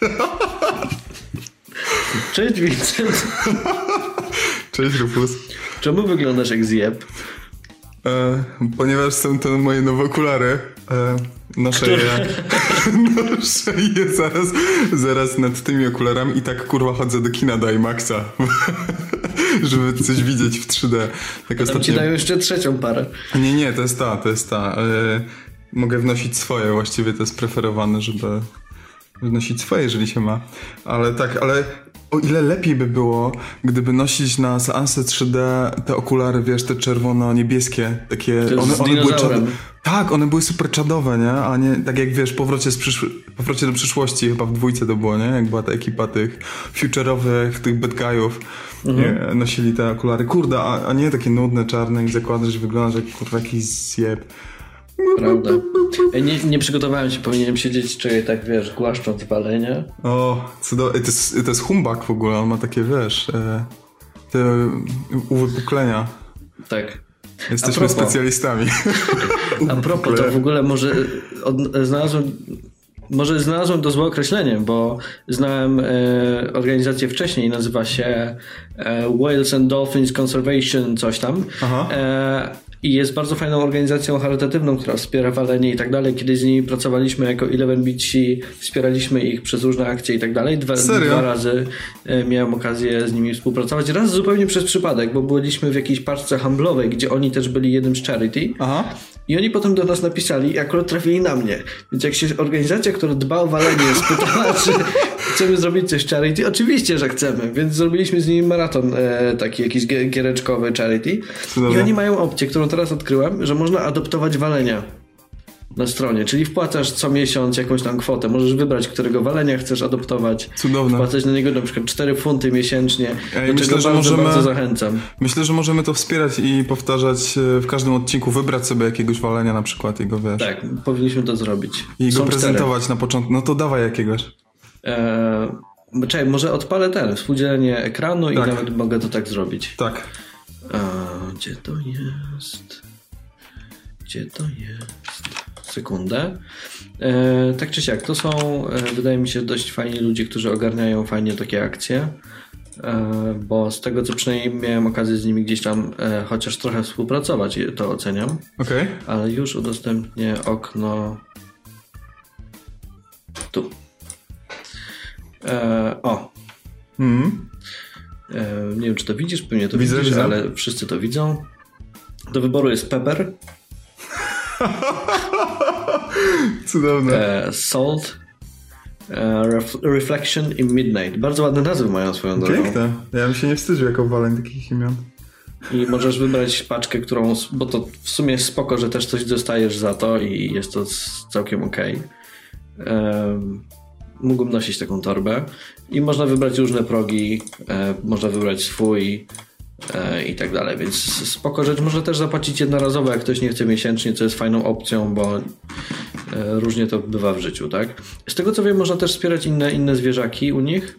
Cześć Vincent. Cześć Rufus. Czemu wyglądasz jak zjeb? E, ponieważ są to moje nowe okulary. E, noszę, je, noszę je zaraz, zaraz nad tymi okularami i tak kurwa chodzę do kina do IMAXa. żeby coś widzieć w 3D. Tak ostatnio... ci dają jeszcze trzecią parę. Nie, nie, to jest ta, to jest ta. E, mogę wnosić swoje, właściwie to jest preferowane, żeby wnosić swoje, jeżeli się ma. Ale tak, ale o ile lepiej by było, gdyby nosić na seanse 3D te okulary, wiesz, te czerwono-niebieskie, takie... One, one były czad... Tak, one były super czadowe, nie? A nie tak jak wiesz, powrocie, z przysz... powrocie do przyszłości, chyba w dwójce to było, nie? Jak była ta ekipa tych future'owych, tych bad guy'ów, mhm. nosili te okulary. Kurde, a, a nie takie nudne, czarne i zakładasz, że wyglądasz jak kurwa jakiś zjeb. Prawda. Nie, nie przygotowałem się, powinienem siedzieć, czy tak wiesz, głaszcząc walenie. O, cudownie. To jest, to jest humbak w ogóle, on ma takie, wiesz, e, te uwypuklenia. Tak. Jesteśmy propos, specjalistami. A propos, to w ogóle może od, znalazłem może znalazłem to złe określenie, bo znałem e, organizację wcześniej, nazywa się e, Whales and Dolphins Conservation, coś tam. E, i jest bardzo fajną organizacją charytatywną, która wspiera walenie i tak dalej. Kiedyś z nimi pracowaliśmy jako Eleven Beach, wspieraliśmy ich przez różne akcje i tak dalej. Dwa, dwa razy e, miałem okazję z nimi współpracować. Raz zupełnie przez przypadek, bo byliśmy w jakiejś paczce handlowej, gdzie oni też byli jednym z charity. Aha. I oni potem do nas napisali i akurat trafili na mnie. Więc jak się organizacja, która dba o walenie, spytała, czy chcemy zrobić coś charity, oczywiście, że chcemy. Więc zrobiliśmy z nimi maraton e, taki jakiś giereczkowy charity. I oni mają opcję, którą teraz odkryłem, że można adoptować walenia na stronie, czyli wpłacasz co miesiąc jakąś tam kwotę. Możesz wybrać, którego walenia chcesz adoptować. Cudowne. Wpłacać na niego na przykład 4 funty miesięcznie. Ja myślę, że bardzo, możemy, bardzo zachęcam. Myślę, że możemy to wspierać i powtarzać e, w każdym odcinku, wybrać sobie jakiegoś walenia na przykład i go wiesz. Tak, powinniśmy to zrobić. I Są go prezentować cztery. na początku. No to dawaj jakiegoś. Eee, czekaj, może odpalę ten, współdzielenie ekranu tak. i nawet mogę to tak zrobić. Tak. Gdzie to jest? Gdzie to jest? Sekundę. E, tak czy siak, to są, e, wydaje mi się, dość fajni ludzie, którzy ogarniają fajnie takie akcje. E, bo z tego co przynajmniej miałem okazję z nimi gdzieś tam e, chociaż trochę współpracować, to oceniam. Okay. Ale już udostępnię okno tu. E, o. Mm. E, nie wiem, czy to widzisz, pewnie to widzę, widzisz, widzę. ale wszyscy to widzą. Do wyboru jest Pepper. Cudowne. E, salt. E, ref, reflection in Midnight. Bardzo ładne nazwy mają swoją drogą. Piękne. Ja bym się nie wstydził jako waleń takich imion. I możesz wybrać paczkę, którą, bo to w sumie jest spoko, że też coś dostajesz za to i jest to całkiem ok. Um, mógłbym nosić taką torbę i można wybrać różne progi, e, można wybrać swój e, i tak dalej, więc spoko rzecz. Można też zapłacić jednorazowo, jak ktoś nie chce miesięcznie, co jest fajną opcją, bo e, różnie to bywa w życiu, tak? Z tego co wiem, można też wspierać inne, inne zwierzaki u nich.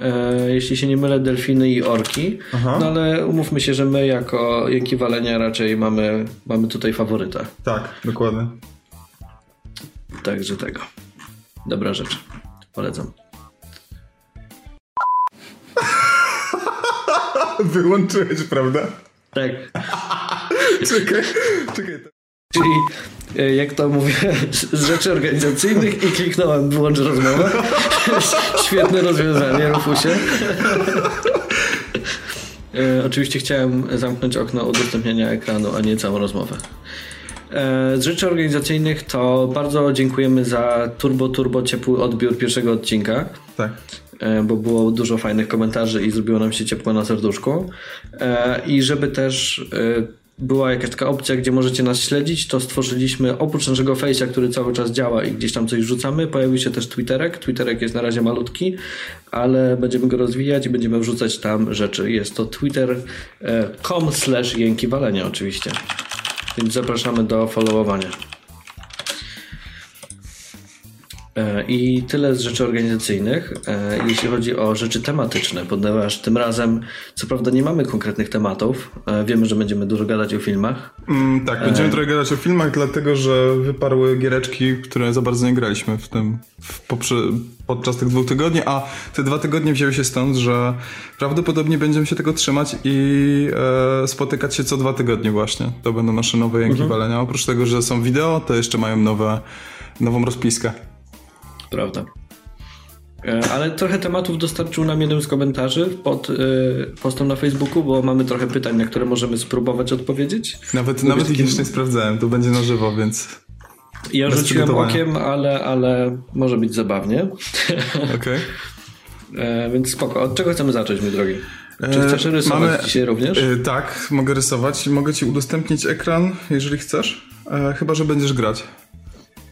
E, jeśli się nie mylę, delfiny i orki. Aha. No ale umówmy się, że my jako Jęki Walenia raczej mamy, mamy tutaj faworyta. Tak, dokładnie. Także tego. Dobra rzecz. Polecam. Wyłączyłeś, prawda? Tak. czekaj, czekaj. Czyli e, jak to mówię, z rzeczy organizacyjnych i kliknąłem wyłącz rozmowę. Świetne rozwiązanie, Rufusie. E, oczywiście chciałem zamknąć okno udostępniania ekranu, a nie całą rozmowę. E, z rzeczy organizacyjnych to bardzo dziękujemy za turbo, turbo ciepły odbiór pierwszego odcinka. Tak. E, bo było dużo fajnych komentarzy i zrobiło nam się ciepło na serduszku. E, I żeby też była jakaś taka opcja, gdzie możecie nas śledzić, to stworzyliśmy oprócz naszego Face'a, który cały czas działa i gdzieś tam coś rzucamy, pojawił się też Twitterek. Twitterek jest na razie malutki, ale będziemy go rozwijać i będziemy wrzucać tam rzeczy. Jest to twitter.com slash jęki walenia oczywiście. Więc zapraszamy do followowania. I tyle z rzeczy organizacyjnych, e, jeśli chodzi o rzeczy tematyczne, ponieważ tym razem, co prawda, nie mamy konkretnych tematów. E, wiemy, że będziemy dużo gadać o filmach. Mm, tak, będziemy trochę gadać o filmach, dlatego że wyparły giereczki, które za bardzo nie graliśmy w tym w poprze, podczas tych dwóch tygodni, a te dwa tygodnie wzięły się stąd, że prawdopodobnie będziemy się tego trzymać i e, spotykać się co dwa tygodnie właśnie. To będą nasze nowe jęki mhm. walenia. Oprócz tego, że są wideo, to jeszcze mają nowe, nową rozpiskę prawda. E, ale trochę tematów dostarczył nam jeden z komentarzy pod y, postem na Facebooku, bo mamy trochę pytań, na które możemy spróbować odpowiedzieć. Nawet, nawet ich jeszcze nie sprawdzałem, to będzie na żywo, więc. Ja rzuciłem okiem, ale, ale może być zabawnie. Okej. Okay. E, więc spoko. Od czego chcemy zacząć, mój drogi? Czy chcesz rysować Mamy, dzisiaj również? tak, mogę rysować. Mogę ci udostępnić ekran, jeżeli chcesz. chyba, że będziesz grać.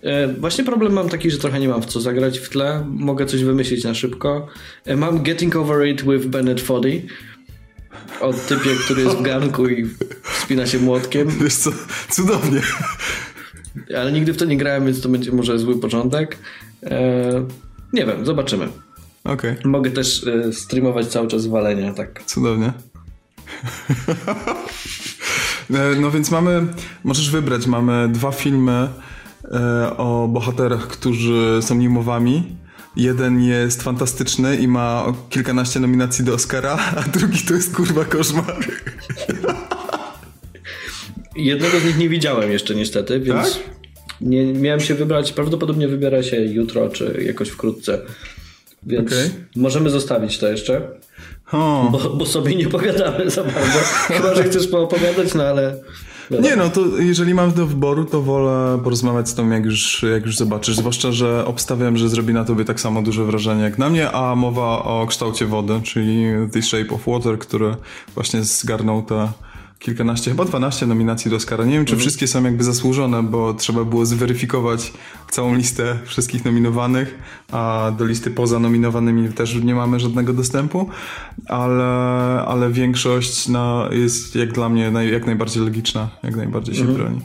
E, właśnie problem mam taki, że trochę nie mam w co zagrać w tle. Mogę coś wymyślić na szybko. E, mam Getting Over It with Bennett Foddy. O typie, który jest w ganku i wspina się młotkiem. Wiesz co, cudownie. Ale nigdy w to nie grałem, więc to będzie może zły początek. E, nie wiem, zobaczymy. Okay. Mogę też streamować cały czas walenia, tak. Cudownie. no więc mamy, możesz wybrać, mamy dwa filmy E, o bohaterach, którzy są nimowami. Jeden jest fantastyczny i ma kilkanaście nominacji do Oscara, a drugi to jest kurwa koszmar. Jednego z nich nie widziałem jeszcze niestety, więc tak? nie miałem się wybrać. Prawdopodobnie wybiera się jutro czy jakoś wkrótce. Więc okay. możemy zostawić to jeszcze. Bo, bo, sobie nie pogadamy za bardzo. Chyba, że chcesz poopowiadać, no ale. Nie no, to jeżeli mam do wyboru, to wolę porozmawiać z tą, jak już, jak już zobaczysz. Zwłaszcza, że obstawiam, że zrobi na tobie tak samo duże wrażenie jak na mnie, a mowa o kształcie wody, czyli The Shape of Water, który właśnie zgarnął te kilkanaście, chyba dwanaście nominacji do Oscara. Nie wiem, czy mhm. wszystkie są jakby zasłużone, bo trzeba było zweryfikować całą listę wszystkich nominowanych, a do listy poza nominowanymi też nie mamy żadnego dostępu, ale, ale większość no, jest jak dla mnie naj, jak najbardziej logiczna, jak najbardziej się mhm. broni.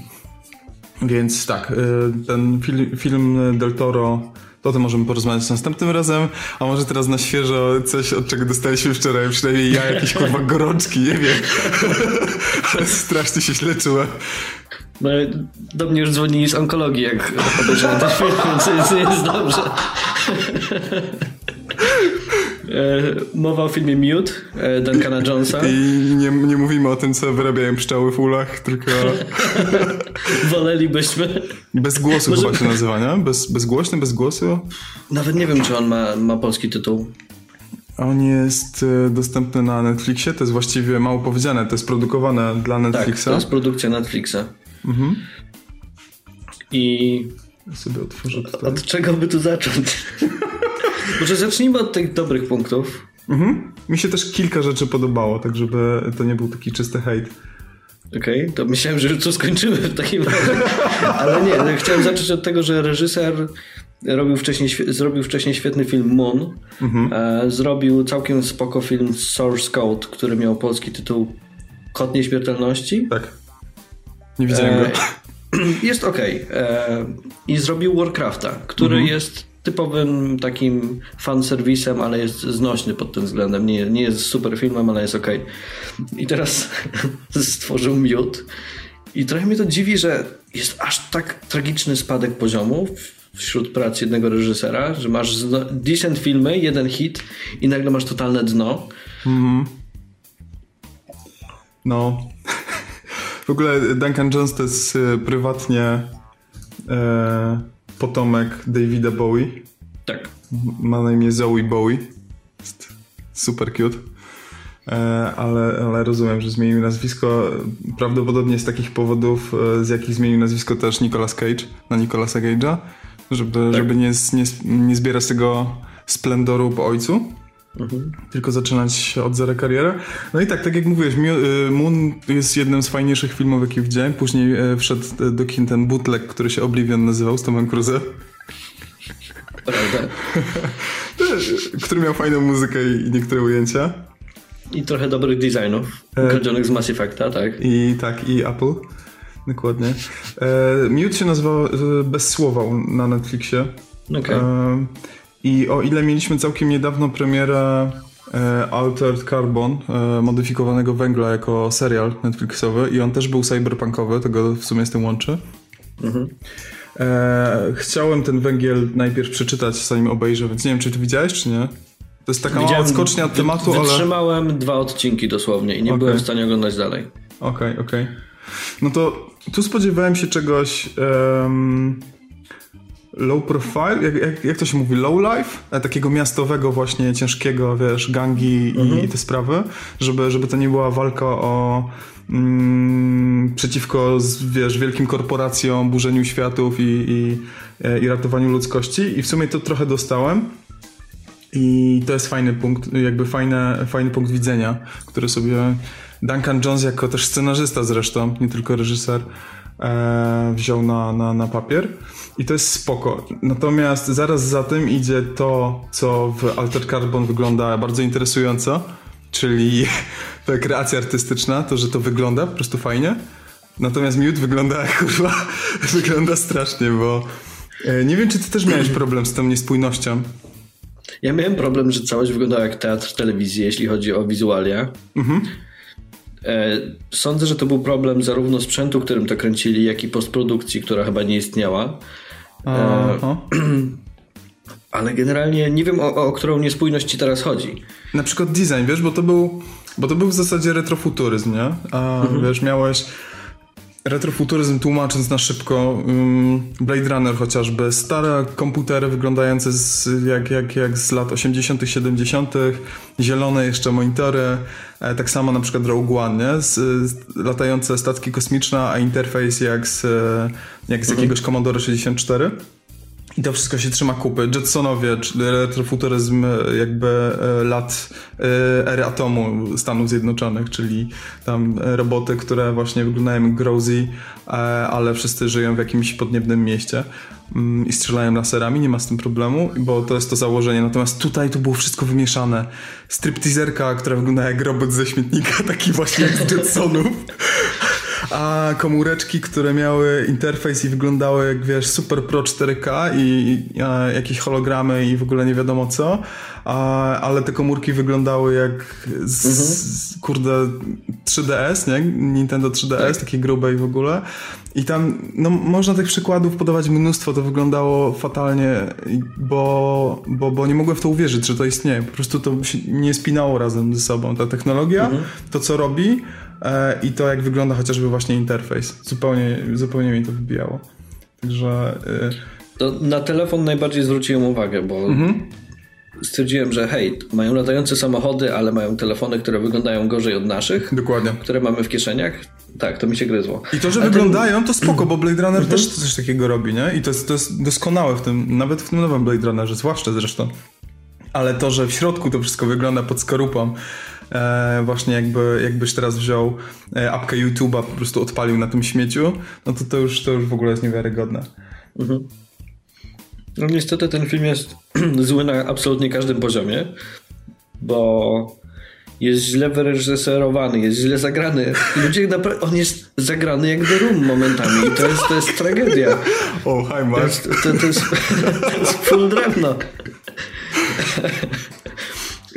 Więc tak, y, ten film, film Del Toro to o tym możemy porozmawiać następnym razem, a może teraz na świeżo coś, od czego dostaliśmy wczoraj, przynajmniej ja, jakieś kurwa gorączki, nie wiem. Strasznie się źle czułem. No, do mnie już dzwonili z onkologii, jak obejrzałem ten film, więc jest, dobrze. E, mowa o filmie Mute Duncana Jonesa. I nie, nie mówimy o tym, co wyrabiają pszczoły w ulach, tylko... Wolelibyśmy. Bez głosu Może... chyba się nazywa, nie? Bez, bezgłośny, bez głosu? Nawet nie wiem, czy on ma, ma polski tytuł. On jest e, dostępny na Netflixie, to jest właściwie mało powiedziane, to jest produkowane dla Netflixa. Tak, to jest produkcja Netflixa. Mhm. I... Ja sobie otworzę tutaj. Od czego by tu zacząć? Może zacznijmy od tych dobrych punktów. Mhm. Mi się też kilka rzeczy podobało, tak żeby to nie był taki czysty hejt. Okej, okay, to myślałem, że tu skończymy w takim razie. Ale nie, no, chciałem zacząć od tego, że reżyser robił wcześniej, zrobił wcześniej świetny film Moon. Mhm. E, zrobił całkiem spoko film Source Code, który miał polski tytuł Kod Nieśmiertelności. Tak. Nie widziałem e, go. Jest ok. E, I zrobił Warcrafta, który mhm. jest typowym takim fanserwisem, ale jest znośny pod tym względem. Nie, nie jest super filmem, ale jest ok. I teraz stworzył miód. I trochę mnie to dziwi, że jest aż tak tragiczny spadek poziomu wśród prac jednego reżysera, że masz decent filmy, jeden hit i nagle masz totalne dno. Mhm. No. W ogóle Duncan Jones to jest y, prywatnie e, potomek Davida Bowie. Tak. Ma na imię Zoe Bowie. Jest super cute. E, ale, ale rozumiem, że zmienił nazwisko prawdopodobnie z takich powodów, e, z jakich zmienił nazwisko też Nicolas Cage na Nicolasa Cage'a, żeby, tak. żeby nie, nie, nie zbierać tego splendoru po ojcu. Mhm. Tylko zaczynać od zera karierę. No i tak, tak jak mówiłeś, y, Moon jest jednym z fajniejszych filmów, jakie widziałem. Później e, wszedł do kin ten bootleg, który się Oblivion nazywał z Tomem Cruise. Prawda. który miał fajną muzykę i niektóre ujęcia. I trochę dobrych designów, ukradzionych z Mass Effecta, tak? I tak, i Apple. Dokładnie. E, Mute się nazywał e, bez słowa na Netflixie. Okay. E, I o ile mieliśmy całkiem niedawno premierę e, Altered Carbon, e, modyfikowanego węgla jako serial Netflixowy i on też był cyberpunkowy, tego w sumie z tym łączy. Mhm. E, chciałem ten węgiel najpierw przeczytać, zanim obejrzę, więc nie wiem, czy ty widziałeś, czy nie? To jest taka mała odskocznia od tematu, ale... Wytrzymałem dwa odcinki dosłownie i nie okay. byłem w stanie oglądać dalej. Okej, okay, okej. Okay. No to tu spodziewałem się czegoś um, low profile, jak, jak, jak, to się mówi, low life? E, takiego miastowego właśnie, ciężkiego, wiesz, gangi mhm. i, te sprawy, żeby, żeby to nie była walka o mm, przeciwko, wiesz, wielkim korporacjom, burzeniu światów i, i, e, i ratowaniu ludzkości i w sumie to trochę dostałem. I to jest fajny punkt, jakby fajne, fajny punkt widzenia, który sobie Duncan Jones jako też scenarzysta zresztą, nie tylko reżyser, e, wziął na, na, na papier. I to jest spoko. Natomiast zaraz za tym idzie to, co w Alter Carbon wygląda bardzo interesująco, czyli ta kreacja artystyczna, to, że to wygląda po prostu fajnie. Natomiast miód wygląda, kurwa, wygląda strasznie, bo e, nie wiem, czy ty też miałeś problem z tą niespójnością. Ja miałem problem, że całość wyglądała jak teatr telewizji, jeśli chodzi o wizualia. Mhm. E, sądzę, że to był problem zarówno sprzętu, którym to kręcili, jak i postprodukcji, która chyba nie istniała. E, Aha. Ale generalnie nie wiem, o, o którą niespójność ci teraz chodzi. Na przykład design, wiesz, bo to był, bo to był w zasadzie retrofuturyzm, nie? A mhm. wiesz, miałeś retrofuturyzm tłumacząc na szybko Blade Runner chociażby, stare komputery wyglądające z, jak, jak, jak z lat 80 70 zielone jeszcze monitory, e, tak samo na przykład Rogue One, nie? Z, z, latające statki kosmiczne, a interfejs jak z, jak z jakiegoś Commodore 64 i to wszystko się trzyma kupy. Jetsonowie, retrofuturyzm e, jakby e, lat e, ery atomu Stanów Zjednoczonych, czyli tam roboty, które właśnie wyglądają Grozy, ale wszyscy żyją w jakimś podniebnym mieście mm, i strzelają laserami, nie ma z tym problemu, bo to jest to założenie. Natomiast tutaj to było wszystko wymieszane. Stripteaserka, która wygląda jak robot ze śmietnika, taki właśnie jak z Jetsonów a komóreczki, które miały interfejs i wyglądały jak wiesz Super Pro 4K i, i a, jakieś hologramy i w ogóle nie wiadomo co, a, ale te komórki wyglądały jak z, mhm. z, kurde 3DS, nie? Nintendo 3DS, tak. takie grube i w ogóle. I tam, no można tych przykładów podawać mnóstwo, to wyglądało fatalnie, bo, bo, bo nie mogłem w to uwierzyć, że to istnieje. Po prostu to się nie spinało razem ze sobą. Ta technologia, mhm. to co robi, E, i to jak wygląda chociażby właśnie interfejs. Zupełnie, zupełnie mi to wybijało. Także... E, to na telefon najbardziej zwróciłem uwagę, bo mhm. stwierdziłem, że hej, mają latające samochody, ale mają telefony, które wyglądają gorzej od naszych. Dokładnie. Które mamy w kieszeniach. Tak, to mi się gryzło. I to, że ale wyglądają, to spoko, bo Blade Runner mhm. też coś takiego robi, nie? I to jest, to jest doskonałe w tym, nawet w tym nowym Blade Runnerze, zwłaszcza zresztą. Ale to, że w środku to wszystko wygląda pod skorupą, e, właśnie jakby, jakbyś teraz wziął e, apkę YouTube'a, po prostu odpalił na tym śmieciu, no to to już, to już w ogóle jest niewiarygodne. Mhm. No niestety ten film jest zły na absolutnie każdym poziomie, bo jest źle wyreżyserowany, jest źle zagrany. Ludzie naprawdę, on jest zagrany jak The Room momentami i to jest, to jest tragedia. O, oh, hi Mark. To jest, to, to jest, to jest full drewno.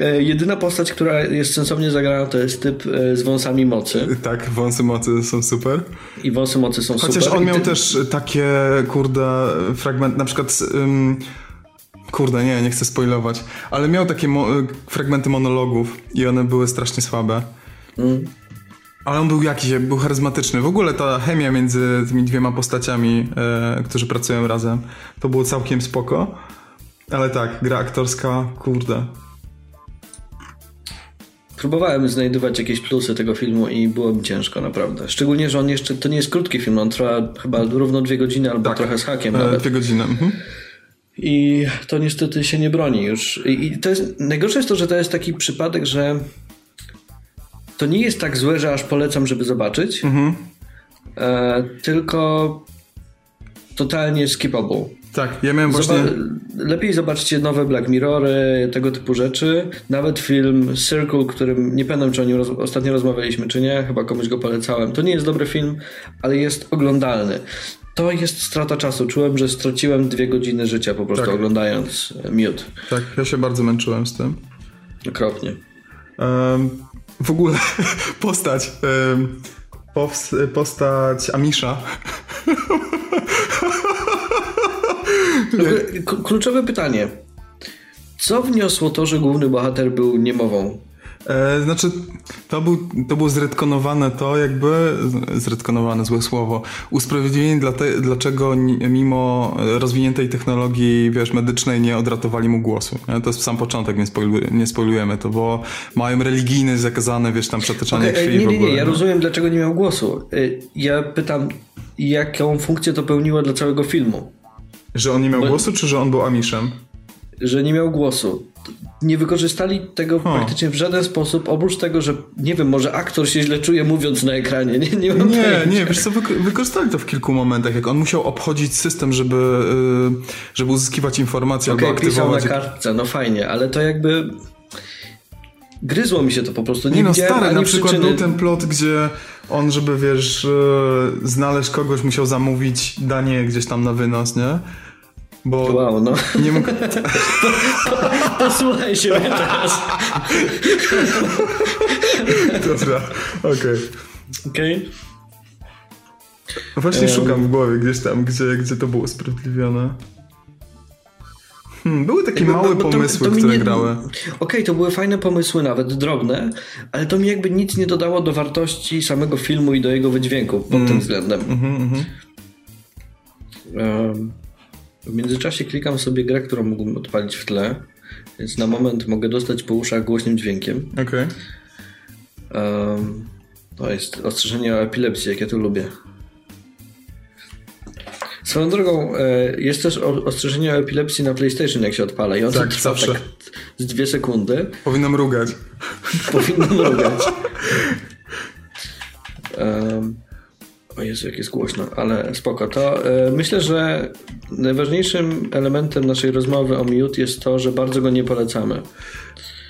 E, jedyna postać, która jest sensownie zagrana, to jest typ e, z wąsami mocy. Tak, wąsy mocy są super. I wąsy mocy są Chociaż super. Chociaż on miał ty... też takie, kurde, fragment, na przykład... Um, kurde, nie, nie chcę spoilować, ale miał takie mo fragmenty monologów i one były strasznie słabe. Mm. Ale on był jakiś, był charyzmatyczny. W ogóle ta chemia między tymi dwiema postaciami, e, którzy pracują razem, to było całkiem spoko. Ale tak, gra aktorska, kurde, Próbowałem znajdować jakieś plusy tego filmu i było mi ciężko, naprawdę. Szczególnie, że on jeszcze, to nie jest krótki film, on trwa chyba równo dwie godziny albo tak, trochę z hakiem e, nawet. Dwie godziny. Mhm. I to niestety się nie broni już. I, I, to jest, najgorsze jest to, że to jest taki przypadek, że to nie jest tak złe, że aż polecam, żeby zobaczyć, mhm. e, tylko totalnie skippable. Tak, ja miałem właśnie... Lepiej zobaczcie nowe Black Mirrory, tego typu rzeczy. Nawet film Circle, którym nie pamiętam, czy o nim roz... ostatnio rozmawialiśmy, czy nie. Chyba komuś go polecałem. To nie jest dobry film, ale jest oglądalny. to jest strata czasu. Czułem, że straciłem dwie godziny życia po prostu tak. oglądając e, Miód. Tak, ja się bardzo męczyłem z tym. Okropnie. Um, w ogóle postać um, postać Amisza Kluczowe pytanie. Co wniosło to, że główny bohater był niemową? E, znaczy, to, był, to było zredkonowane to, jakby, zredkonowane złe słowo, usprawiedliwienie dla te, dlaczego mimo rozwiniętej technologii, wiesz, medycznej nie odratowali mu głosu. Nie? To jest sam początek, nie, spoiluj, nie spoilujemy to, bo mają religijny zakazane, wiesz, tam przetaczanie okay, krwi nie, nie, nie, nie, ja rozumiem, dlaczego nie miał głosu. Y, ja pytam, jaką funkcję to pełniło dla całego filmu? Że on nie miał bo... głosu, czy że on był Amiszem? Że nie miał głosu nie wykorzystali tego praktycznie w żaden sposób, oprócz tego, że nie wiem, może aktor się źle czuje mówiąc na ekranie. Nie, nie, mam nie, nie wiesz co, wykorzystali to w kilku momentach, jak on musiał obchodzić system, żeby, y, żeby uzyskiwać informacje okay, albo aktywować. pisał na kartce, no fajnie, ale to jakby gryzło mi się to po prostu. Nie, nie no stary, na przykład przyczyny... był ten plot, gdzie on, żeby wiesz, y, znaleźć kogoś, musiał zamówić danie gdzieś tam na wynos, nie? Bo wow, no. Nie mógł... Posłuchaj się teraz. Dobra, okej. Okay. Okej. Okay. Właśnie um... szukam w głowie gdzieś tam, gdzie, gdzie to było usprawiedliwione. Hmm, były takie małe bo, bo pomysły, to, to które nie... grały. Okej, okay, to były fajne pomysły, nawet drobne, ale to mi jakby nic nie dodało do wartości samego filmu i do jego wydźwięku pod mm. tym względem. Mm -hmm, mm -hmm. Um, w międzyczasie klikam sobie grę, którą mógłbym odpalić w tle, więc na moment mogę dostać po uszach głośnym dźwiękiem. Okej. Okay. Um, to jest ostrzeżenie o epilepsji, jak ja to lubię. Swoją drogą, e, jest też ostrzeżenie o epilepsji na PlayStation, jak się odpala. I on tak, trwa zawsze. tak z dwie sekundy. Powinnam mrugać. Powinnam mrugać. Um, o Jezu, jak jest głośno, ale spoko. To yy, myślę, że najważniejszym elementem naszej rozmowy o Mute jest to, że bardzo go nie polecamy.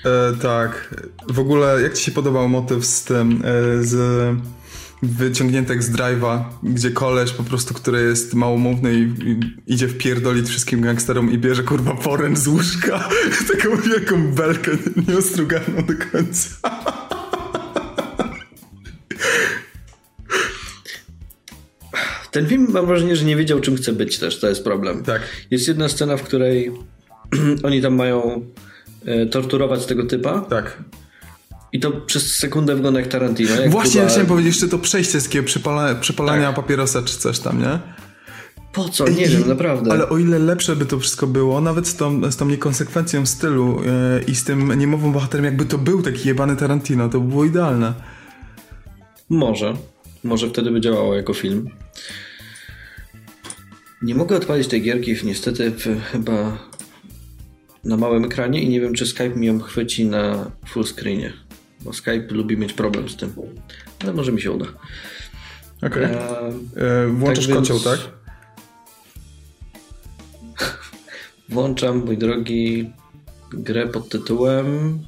E, tak. W ogóle, jak ci się podobał motyw z tym, e, z wyciągniętek z drive'a, gdzie koleś po prostu, który jest małomówny i, i idzie wpierdolić wszystkim gangsterom i bierze kurwa poręcz z łóżka, taką wielką belkę nieostruganą do końca. Ten film mam wrażenie, że nie wiedział, czym chce być też, to jest problem. Tak. Jest jedna scena, w której oni tam mają e, torturować tego typa. Tak. I to przez sekundę wygląda jak Tarantino. Jak Właśnie, chyba... ja chciałem powiedzieć jeszcze to przejście z przypala, przypalania tak. papierosa czy coś tam, nie? Po co? Nie I, wiem, naprawdę. Ale o ile lepsze by to wszystko było, nawet z tą, z tą niekonsekwencją stylu yy, i z tym niemową bohaterem, jakby to był taki jebany Tarantino, to by było idealne. Może. Może wtedy by działało jako film. Nie mogę odpalić tej gierki niestety chyba na małym ekranie i nie wiem, czy Skype mi ją chwyci na full screenie. Bo Skype lubi mieć problem z tym. Ale może mi się uda. Okej. Okay. E, włączasz tak kocioł, więc... tak? Włączam, mój drogi, grę pod tytułem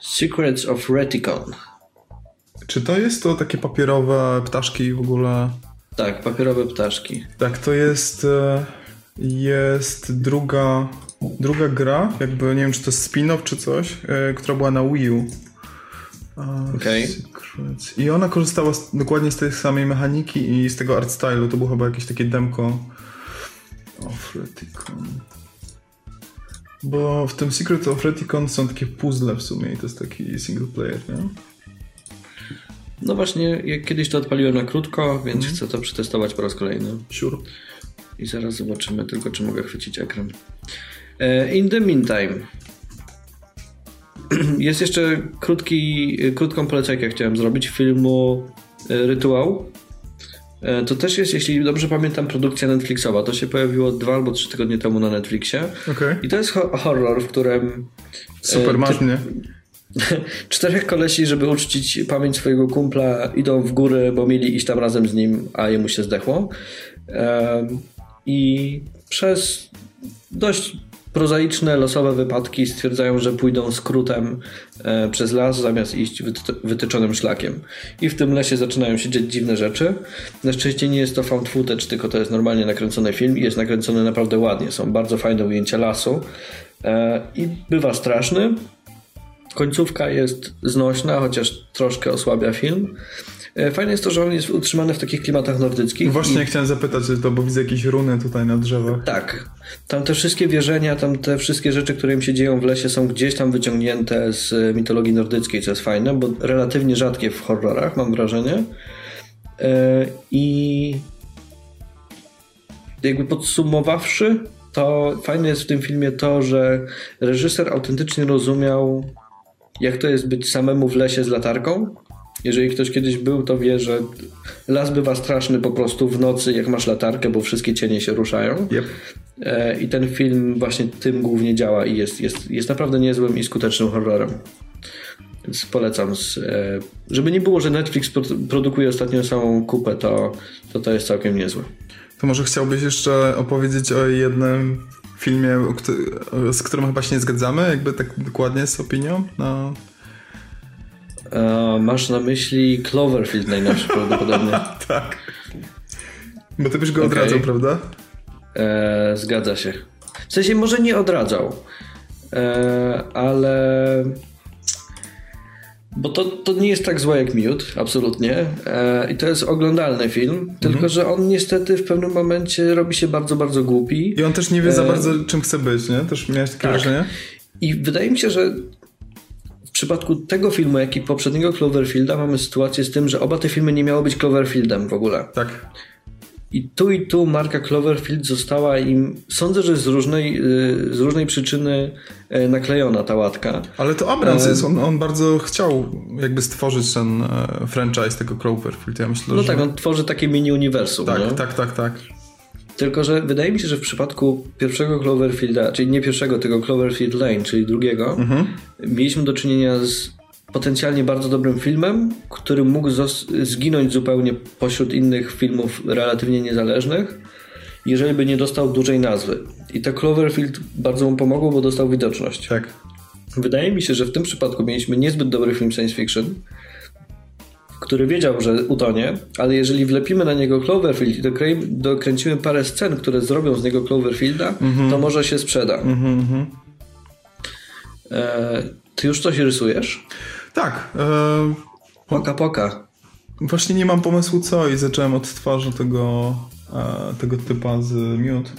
Secrets of Reticon. Czy to jest to takie papierowe ptaszki w ogóle? Tak, papierowe ptaszki. Tak, to jest e, jest druga druga gra, jakby nie wiem czy to jest spin-off czy coś, e, która była na Wii U. Okay. I ona korzystała z, dokładnie z tej samej mechaniki i z tego art stylu. To było chyba jakieś takie demko. Of Reticon. Bo w tym Secret of Reticon są takie puzzle w sumie i to jest taki single player, nie? No właśnie, kiedyś to odpaliłem na krótko, więc mm. chcę to przetestować po raz kolejny. Sure. I zaraz zobaczymy tylko, czy mogę chwycić ekran. E, in the meantime, jest jeszcze krótki, krótką polecajkę chciałem zrobić filmu e, Rytuał. E, to też jest, jeśli dobrze pamiętam, produkcja Netflixowa. To się pojawiło dwa albo trzy tygodnie temu na Netflixie. Okay. I to jest horror, w którym. Super. Czterech kolesi, żeby uczcić pamięć swojego kumpla, idą w góry, bo mieli iść tam razem z nim, a jemu się zdechło. I przez dość prozaiczne, losowe wypadki stwierdzają, że pójdą skrótem e, przez las zamiast iść wytyczonym szlakiem. I w tym lesie zaczynają się dziać dziwne rzeczy. Na szczęście nie jest to found footage, tylko to jest normalnie nakręcony film i jest nakręcony naprawdę ładnie. Są bardzo fajne ujęcia lasu e, i bywa straszny. Końcówka jest znośna, chociaż troszkę osłabia film. E, fajne jest to, że on jest utrzymany w takich klimatach nordyckich. Właśnie i... chciałem zapytać to, bo widzę jakieś runy tutaj na drzewach. Tak. Tam te wszystkie wierzenia, tam te wszystkie rzeczy, które im się dzieją w lesie są gdzieś tam wyciągnięte z mitologii nordyckiej, co jest fajne, bo relatywnie rzadkie w horrorach, mam wrażenie. E, I jakby podsumowawszy, to fajne jest w tym filmie to, że reżyser autentycznie rozumiał, jak to jest być samemu w lesie z latarką jeżeli ktoś kiedyś był, to wie, że las bywa straszny po prostu w nocy, jak masz latarkę, bo wszystkie cienie się ruszają. Yep. E, I ten film właśnie tym głównie działa i jest, jest, jest naprawdę niezłym i skutecznym horrorem. Więc polecam. E, żeby nie było, że Netflix produkuje ostatnio samą kupę, to, to to jest całkiem niezłe. To może chciałbyś jeszcze opowiedzieć o jednym filmie, z którym chyba się nie zgadzamy, jakby tak dokładnie z opinią? No. E, masz na myśli Cloverfield najnowszy prawdopodobnie. tak. Bo ty byś go okay. odradzał, prawda? E, zgadza się. W sensie może nie odradzał, e, ale... Bo to, to nie jest tak złe jak Miód, absolutnie. E, I to jest oglądalny film, mhm. tylko że on niestety w pewnym momencie robi się bardzo, bardzo głupi. I on też nie wie za e, bardzo, czym chce być, nie? Też miałeś takie tak. wrażenie? I wydaje mi się, że przypadku tego filmu, jak i poprzedniego Cloverfielda mamy sytuację z tym, że oba te filmy nie miały być Cloverfieldem w ogóle. Tak. I tu i tu marka Cloverfield została im, sądzę, że z różnej, y, z różnej przyczyny y, naklejona ta łatka. Ale to Abrams e... jest, on, on bardzo chciał jakby stworzyć ten e, franchise tego Cloverfield. Ja myślę, no że... tak, on tworzy takie mini uniwersum. Tak, nie? tak, tak, tak. Tylko, że wydaje mi się, że w przypadku pierwszego Cloverfielda, czyli nie pierwszego, tego Cloverfield Lane, czyli drugiego, mhm. mieliśmy do czynienia z potencjalnie bardzo dobrym filmem, który mógł zginąć zupełnie pośród innych filmów relatywnie niezależnych, jeżeli by nie dostał dużej nazwy. I to Cloverfield bardzo mu pomogło, bo dostał widoczność. Tak. Wydaje mi się, że w tym przypadku mieliśmy niezbyt dobry film science fiction, który wiedział, że utonie, ale jeżeli wlepimy na niego Cloverfield i dokręcimy parę scen, które zrobią z niego Cloverfielda, mm -hmm. to może się sprzeda. Mm -hmm. e, ty już coś rysujesz? Tak. E, poka poka. Właśnie nie mam pomysłu co i zacząłem od twarzy tego, e, tego typa z Miód.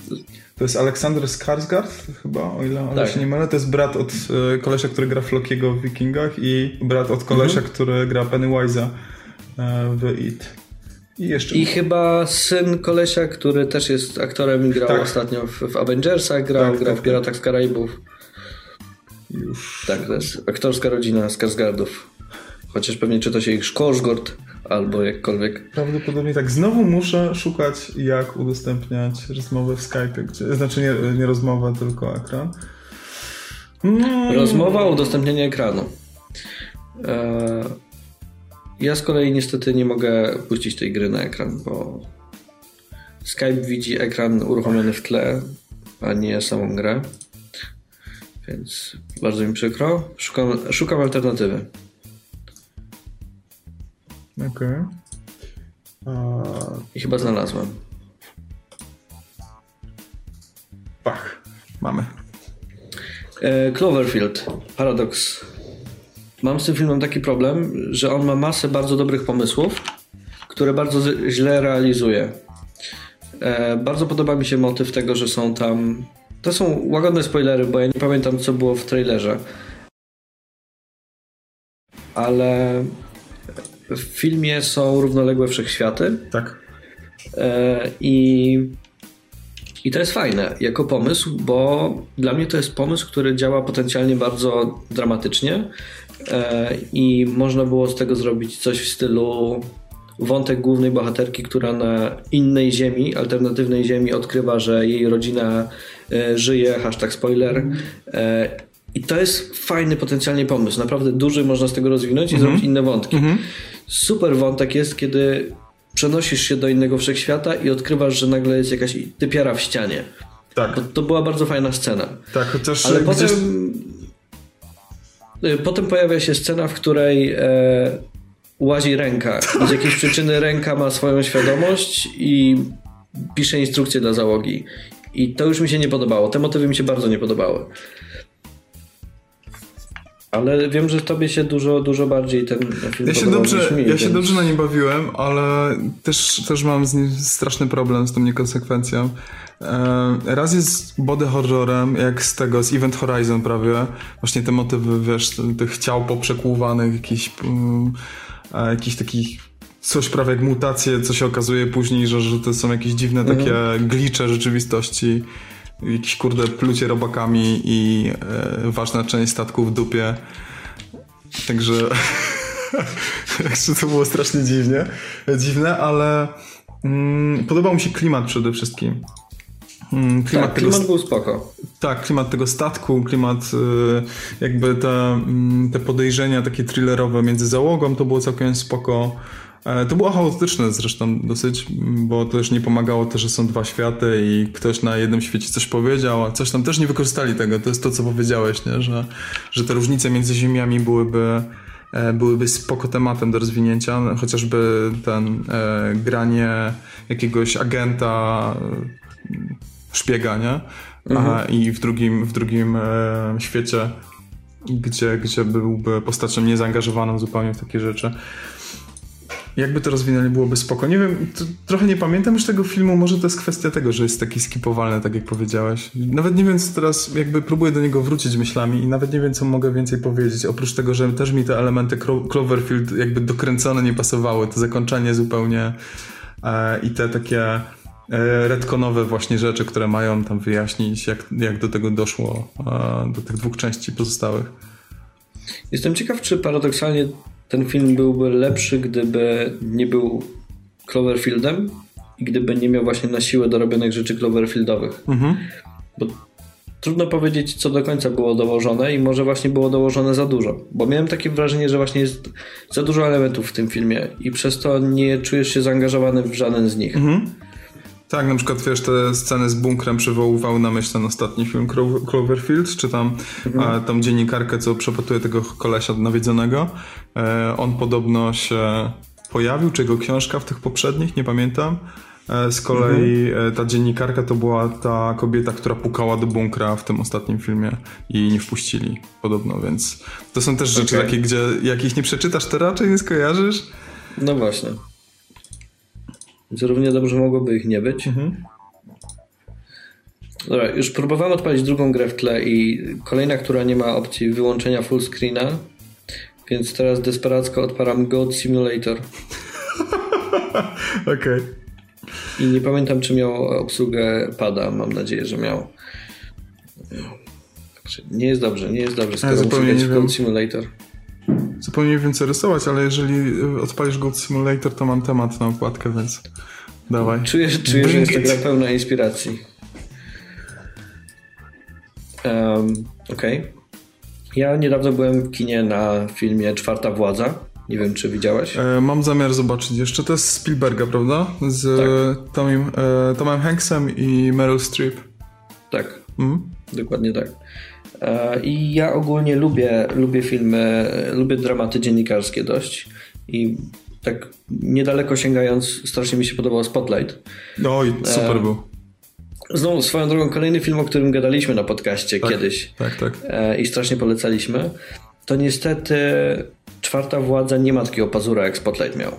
To jest Aleksander Skarsgård chyba, o ile, tak. się nie mylę. To jest brat od e, kolesia, który gra Flokiego w Wikingach i brat od kolesia, mhm. który gra Pennywise'a e, w It. I, jeszcze... I chyba syn kolesia, który też jest aktorem i grał tak. ostatnio w, w Avengersach, grał, tak, grał tak, w Piratach tak. z Karaibów. Już. Tak, to jest aktorska rodzina Skarsgardów. Chociaż pewnie czyta się ich Szkorzgord albo jakkolwiek. Prawdopodobnie tak. Znowu muszę szukać, jak udostępniać rozmowę w Skype. Gdzie, znaczy nie, nie rozmowę, tylko ekran. Mm. Rozmowa, udostępnienie ekranu. Eee, ja z kolei niestety nie mogę puścić tej gry na ekran, bo Skype widzi ekran uruchomiony w tle, a nie samą grę. Więc bardzo mi przykro. Szukam, szukam alternatywy. Okej. Okay. I chyba znalazłem. Pach. Mamy. E, Cloverfield. Paradox. Mam z tym filmem taki problem, że on ma masę bardzo dobrych pomysłów, które bardzo źle realizuje. E, bardzo podoba mi się motyw tego, że są tam. To są łagodne spoilery, bo ja nie pamiętam, co było w trailerze. Ale w filmie są równoległe wszechświaty. Tak. E, I, I to jest fajne jako pomysł, bo dla mnie to jest pomysł, który działa potencjalnie bardzo dramatycznie e, i można było z tego zrobić coś w stylu wątek głównej bohaterki, która na innej ziemi, alternatywnej ziemi odkrywa, że jej rodzina e, żyje, hashtag spoiler. I to jest fajny potencjalnie pomysł. Naprawdę duży można z tego rozwinąć i -hmm. zrobić inne wątki. -hmm. Super wątek jest, kiedy przenosisz się do innego wszechświata i odkrywasz, że nagle jest jakaś typiara w ścianie. Tak. To, to była bardzo fajna scena. Tak, chociaż Ale gdzieś... potem, y, potem pojawia się scena, w której e, łazi ręka. Z jakiejś przyczyny ręka ma swoją świadomość i pisze instrukcje dla załogi. I to już mi się nie podobało. Te motywy mi się bardzo nie podobały. Ale wiem, że tobie się dużo, dużo bardziej ten film Ja się, dobrze, mi, ja więc... się dobrze na nim bawiłem, ale też, też mam z nim straszny problem z tą niekonsekwencją. E, raz jest body horrorem, jak z tego, z Event Horizon prawie. Właśnie te motywy, wiesz, tych ciał poprzekłuwanych, jakiś, um, jakiś takich coś prawie jak mutacje, co się okazuje później, że, że to są jakieś dziwne mhm. takie glicze rzeczywistości. Jakieś kurde plucie robakami i e, ważna część statku w dupie. Także to było strasznie dziwnie, dziwne, ale mm, podobał mi się klimat przede wszystkim. Mm, klimat tak, tego, klimat był spoko. Tak, klimat tego statku, klimat y, jakby te, mm, te podejrzenia takie thrillerowe między załogą, to było całkiem spoko. E, to było chaotyczne zresztą dosyć, bo też nie pomagało to, że są dwa światy i ktoś na jednym świecie coś powiedział, a coś tam też nie wykorzystali tego. To jest to, co powiedziałeś, nie? Że, że te różnice między ziemiami byłyby, e, byłyby spoko tematem do rozwinięcia, chociażby ten e, granie jakiegoś agenta, e, szpiega, nie? Mhm. I w drugim, w drugim e, świecie, gdzie, gdzie byłby postacią niezaangażowaną zupełnie w takie rzeczy. Jakby to rozwinęli, byłoby spoko. Nie wiem, trochę nie pamiętam już tego filmu, może to jest kwestia tego, że jest taki skipowalny, tak jak powiedziałeś. Nawet nie wiem, co teraz, jakby próbuję do niego wrócić myślami i nawet nie wiem, co mogę więcej powiedzieć. Oprócz tego, że też mi te elementy Cloverfield jakby dokręcone nie pasowały, to zakończenie zupełnie e, i te takie e, retkonowe właśnie rzeczy, które mają tam wyjaśnić, jak, jak do tego doszło, e, do tych dwóch części pozostałych. Jestem ciekaw, czy paradoksalnie ten film byłby lepszy, gdyby nie był Cloverfieldem i gdyby nie miał właśnie na siłę dorobionych rzeczy Cloverfieldowych. Mhm. Bo trudno powiedzieć, co do końca było dołożone i może właśnie było dołożone za dużo. Bo miałem takie wrażenie, że właśnie jest za dużo elementów w tym filmie i przez to nie czujesz się zaangażowany w żaden z nich. Mhm. Tak, na przykład wiesz, te sceny z bunkrem przywoływały na myśl ten ostatni film Cloverfield, czy tam mhm. tą dziennikarkę, co przepatuje tego kolesia nawiedzonego. E, on podobno się pojawił, czy jego książka w tych poprzednich, nie pamiętam. E, z kolei mhm. E, ta dziennikarka to była ta kobieta, która pukała do bunkra w tym ostatnim filmie i nie wpuścili podobno, więc to są też rzeczy okay. takie, gdzie jak ich nie przeczytasz, to raczej nie skojarzysz. No właśnie. Więc równie dobrze mogłoby ich nie być. Mhm. Dobra, już próbowałem odpalić drugą grę w tle i kolejna, która nie ma opcji wyłączenia full screena, więc teraz desperacko odparam Goat Simulator. Okej. Okay. I nie pamiętam, czy miał obsługę pada. Mam nadzieję, że miał. Nie jest dobrze, nie jest dobrze. Skoro ja nie Goat Simulator. Zupełnie nie wiem co rysować, ale jeżeli odpalisz Goat Simulator, to mam temat na okładkę, więc dawaj. Czuję, czuję że jest to gra pełna inspiracji. Um, Okej. Okay. Ja niedawno byłem w kinie na filmie Czwarta Władza. Nie wiem, czy widziałeś? E, mam zamiar zobaczyć jeszcze. To jest Spielberga, prawda? Z tak. Tomem, e, Tomem Hanksem i Meryl Streep. Tak. Mhm. Dokładnie tak. E, I ja ogólnie lubię, lubię filmy, lubię dramaty dziennikarskie dość. I tak niedaleko sięgając, strasznie mi się podobał Spotlight. Oj, super e, był. Znowu swoją drogą kolejny film, o którym gadaliśmy na podcaście tak, kiedyś. Tak, tak. E, I strasznie polecaliśmy. To niestety czwarta władza nie ma takiego pazura, jak Spotlight miał.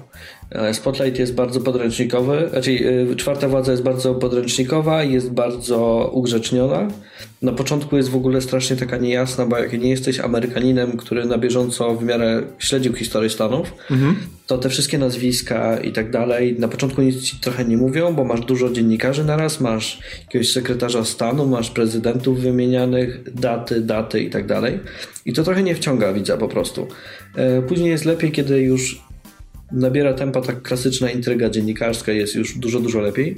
E, Spotlight jest bardzo podręcznikowy, znaczy e, czwarta władza jest bardzo podręcznikowa, jest bardzo ugrzeczniona. Na początku jest w ogóle strasznie taka niejasna, bo jak nie jesteś Amerykaninem, który na bieżąco w miarę śledził historię Stanów, mhm. to te wszystkie nazwiska i tak dalej na początku nic ci trochę nie mówią, bo masz dużo dziennikarzy naraz, masz jakiegoś sekretarza stanu, masz prezydentów wymienianych, daty, daty i tak dalej. I to trochę nie wciąga widza po prostu. E, później jest lepiej, kiedy już nabiera tempa tak klasyczna intryga dziennikarska, jest już dużo, dużo lepiej.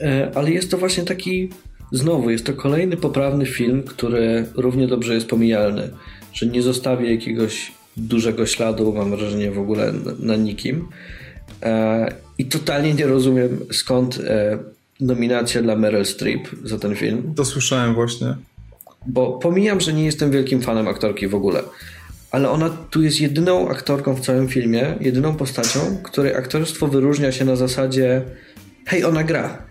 E, ale jest to właśnie taki, znowu, jest to kolejny poprawny film, który równie dobrze jest pomijalny, że nie zostawi jakiegoś dużego śladu, mam wrażenie, w ogóle na, nikim. E, I totalnie nie rozumiem, skąd nominacja dla Meryl Streep za ten film. To słyszałem właśnie. Bo pomijam, że nie jestem wielkim fanem aktorki w ogóle. Ale ona tu jest jedyną aktorką w całym filmie, jedyną postacią, której aktorstwo wyróżnia się na zasadzie hej, ona gra.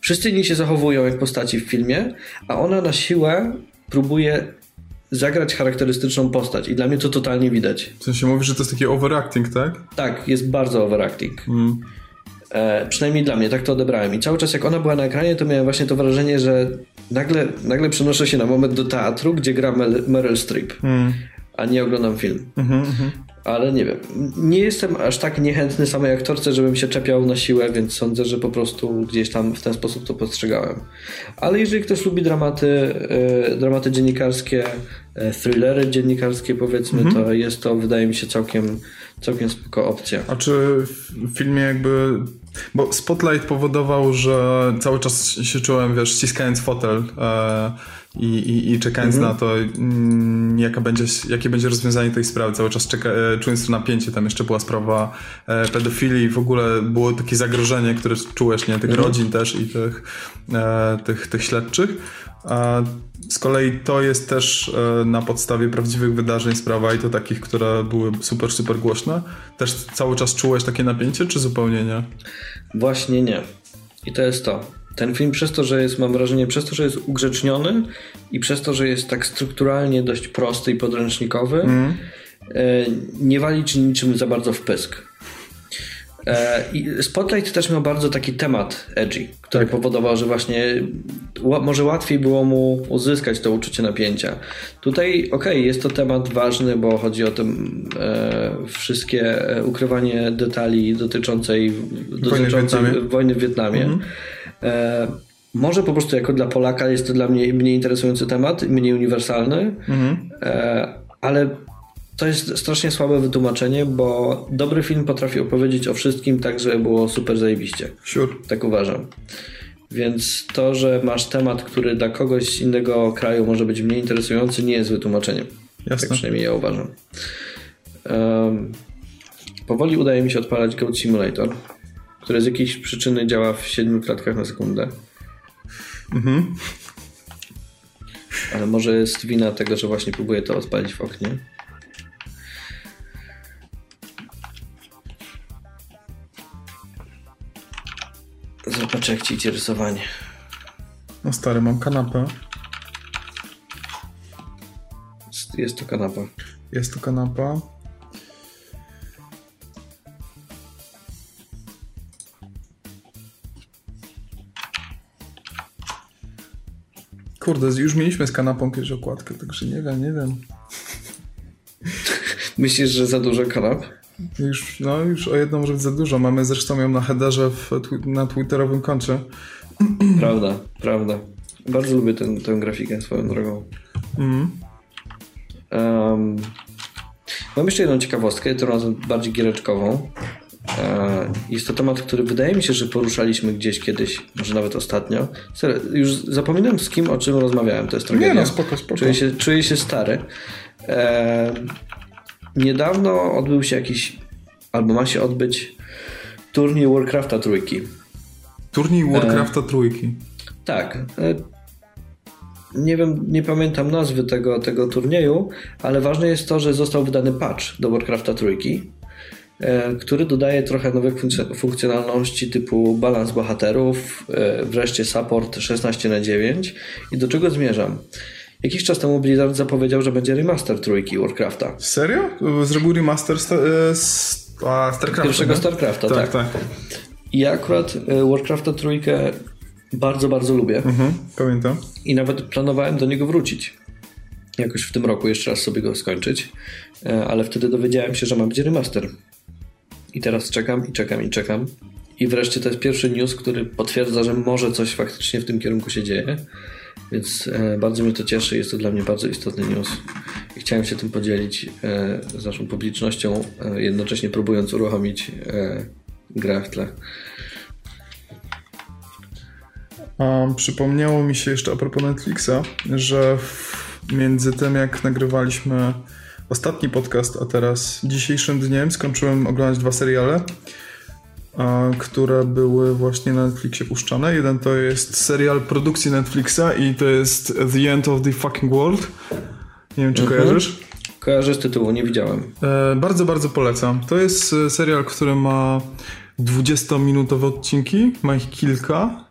Wszyscy inni się zachowują jak postaci w filmie, a ona na siłę próbuje zagrać charakterystyczną postać i dla mnie to totalnie widać. W sensie mówisz, że to jest taki overacting, tak? Tak, jest bardzo overacting. Mm. E, przynajmniej dla mnie, tak to odebrałem. I cały czas jak ona była na ekranie, to miałem właśnie to wrażenie, że nagle, nagle przenoszę się na moment do teatru, gdzie gra Meryl Streep, mm. A nie oglądam film. Mm -hmm, ale nie wiem. Nie jestem aż tak niechętny samej aktorce, żebym się czepiał na siłę, więc sądzę, że po prostu gdzieś tam w ten sposób to postrzegałem. Ale jeżeli ktoś lubi dramaty, e, dramaty dziennikarskie, e, thrillery dziennikarskie powiedzmy, mhm. to jest to wydaje mi się całkiem, całkiem spoko opcja. A czy w filmie jakby bo Spotlight powodował, że cały czas się czułem, wiesz, ściskając fotel e, i, i, i, czekając mhm. na to, mm, jaka będzie, jakie będzie rozwiązanie tej sprawy. Cały czas czeka, e, czując to napięcie. Tam jeszcze była sprawa e, pedofilii. W ogóle było takie zagrożenie, które czułeś, nie? Tych mhm. rodzin też i tych, e, tych, tych śledczych. A z kolei to jest też e, na podstawie prawdziwych wydarzeń sprawa i to takich, które były super, super głośne. Też cały czas czułeś takie napięcie, czy zupełnie nie? Właśnie nie. I to jest to. Ten film przez to, że jest, mam wrażenie, przez to, że jest ugrzeczniony i przez to, że jest tak strukturalnie dość prosty i podręcznikowy, mm. nie wali ci niczym za bardzo w pysk. E, I Spotlight też miał bardzo taki temat edgy, który tak. powodował, że właśnie może łatwiej było mu uzyskać to uczucie napięcia. Tutaj, okej, okay, jest to temat ważny, bo chodzi o tym e, wszystkie e, ukrywanie detali dotyczącej, dotyczącej wojny, w wojny w Wietnamie. Mhm. E, może po prostu jako dla Polaka jest to dla mnie mniej interesujący temat, mniej uniwersalny, mhm. e, ale to jest strasznie słabe wytłumaczenie, bo dobry film potrafi opowiedzieć o wszystkim tak, żeby było super zajebiście. Sure. Tak uważam. Więc to, że masz temat, który dla kogoś z innego kraju może być mniej interesujący, nie jest wytłumaczeniem. Jasne. Tak przynajmniej ja uważam. Um, powoli udaje mi się odpalać Goat Simulator, który z jakiejś przyczyny działa w 7 klatkach na sekundę. Mhm. Ale może jest wina tego, że właśnie próbuję to odpalić w oknie. Zobacz jak ci idzie rysowanie. No stary, mam kanapę. Jest to kanapa. Jest to kanapa. Kurde, już mieliśmy z kanapą kiedyś okładkę, także nie wiem, nie wiem. Myślisz, że za dużo kanap? Już, no, już o jedno może być za dużo. Mamy zresztą ją na headerze w, na twitterowym koncie. Prawda, prawda. Bardzo lubię ten, tę grafikę swoją drogą. Mm. Um, mam jeszcze jedną ciekawostkę, tym razem bardziej giereczkową. E, jest to temat, który wydaje mi się, że poruszaliśmy gdzieś kiedyś, może nawet ostatnio. Już zapominam z kim, o czym rozmawiałem, to jest tragedia. Nie no, spoko, spoko. Czuję się, czuję się stary. E, Niedawno odbył się jakiś, albo ma się odbyć turniej Warcrafta trójki. Turniej Warcrafta e, trójki? Tak. E, nie wiem, nie pamiętam nazwy tego, tego turnieju, ale ważne jest to, że został wydany patch do Warcrafta trójki, który dodaje trochę nowych funkcjonalności typu balans bohaterów, e, wreszcie support 16 na 9 i do czego zmierzam? Jakiś czas temu Blizzard zapowiedział, że będzie remaster trójki Warcrafta. Serio? Zrobił remaster sta, e, StarCrafta? Pierwszego nie? StarCrafta, tak, tak. tak. Ja akurat e, Warcrafta trójkę bardzo, bardzo lubię. Mhm, pamiętam. I nawet planowałem do niego wrócić. Jakoś w tym roku jeszcze raz sobie go skończyć. E, ale wtedy dowiedziałem się, że ma być remaster. I teraz czekam i czekam i czekam. I wreszcie to jest pierwszy news, który potwierdza, że może coś faktycznie w tym kierunku się dzieje. Więc e, bardzo mnie to cieszy, jest to dla mnie bardzo istotny news. I chciałem się tym podzielić e, z naszą publicznością, e, jednocześnie próbując uruchomić grę w tle. Przypomniało mi się jeszcze a propos Netflixa, że między tym jak nagrywaliśmy ostatni podcast, a teraz dzisiejszym dniem skończyłem oglądać dwa seriale. które były właśnie na Netflixie puszczane. Jeden to jest serial produkcji Netflixa i to jest The End of the Fucking World. Nie wiem, czy mhm. kojarzysz? Kojarzę z tytułu, nie widziałem. E, bardzo, bardzo polecam. To jest e, serial, który ma 20-minutowe odcinki, ma ich kilka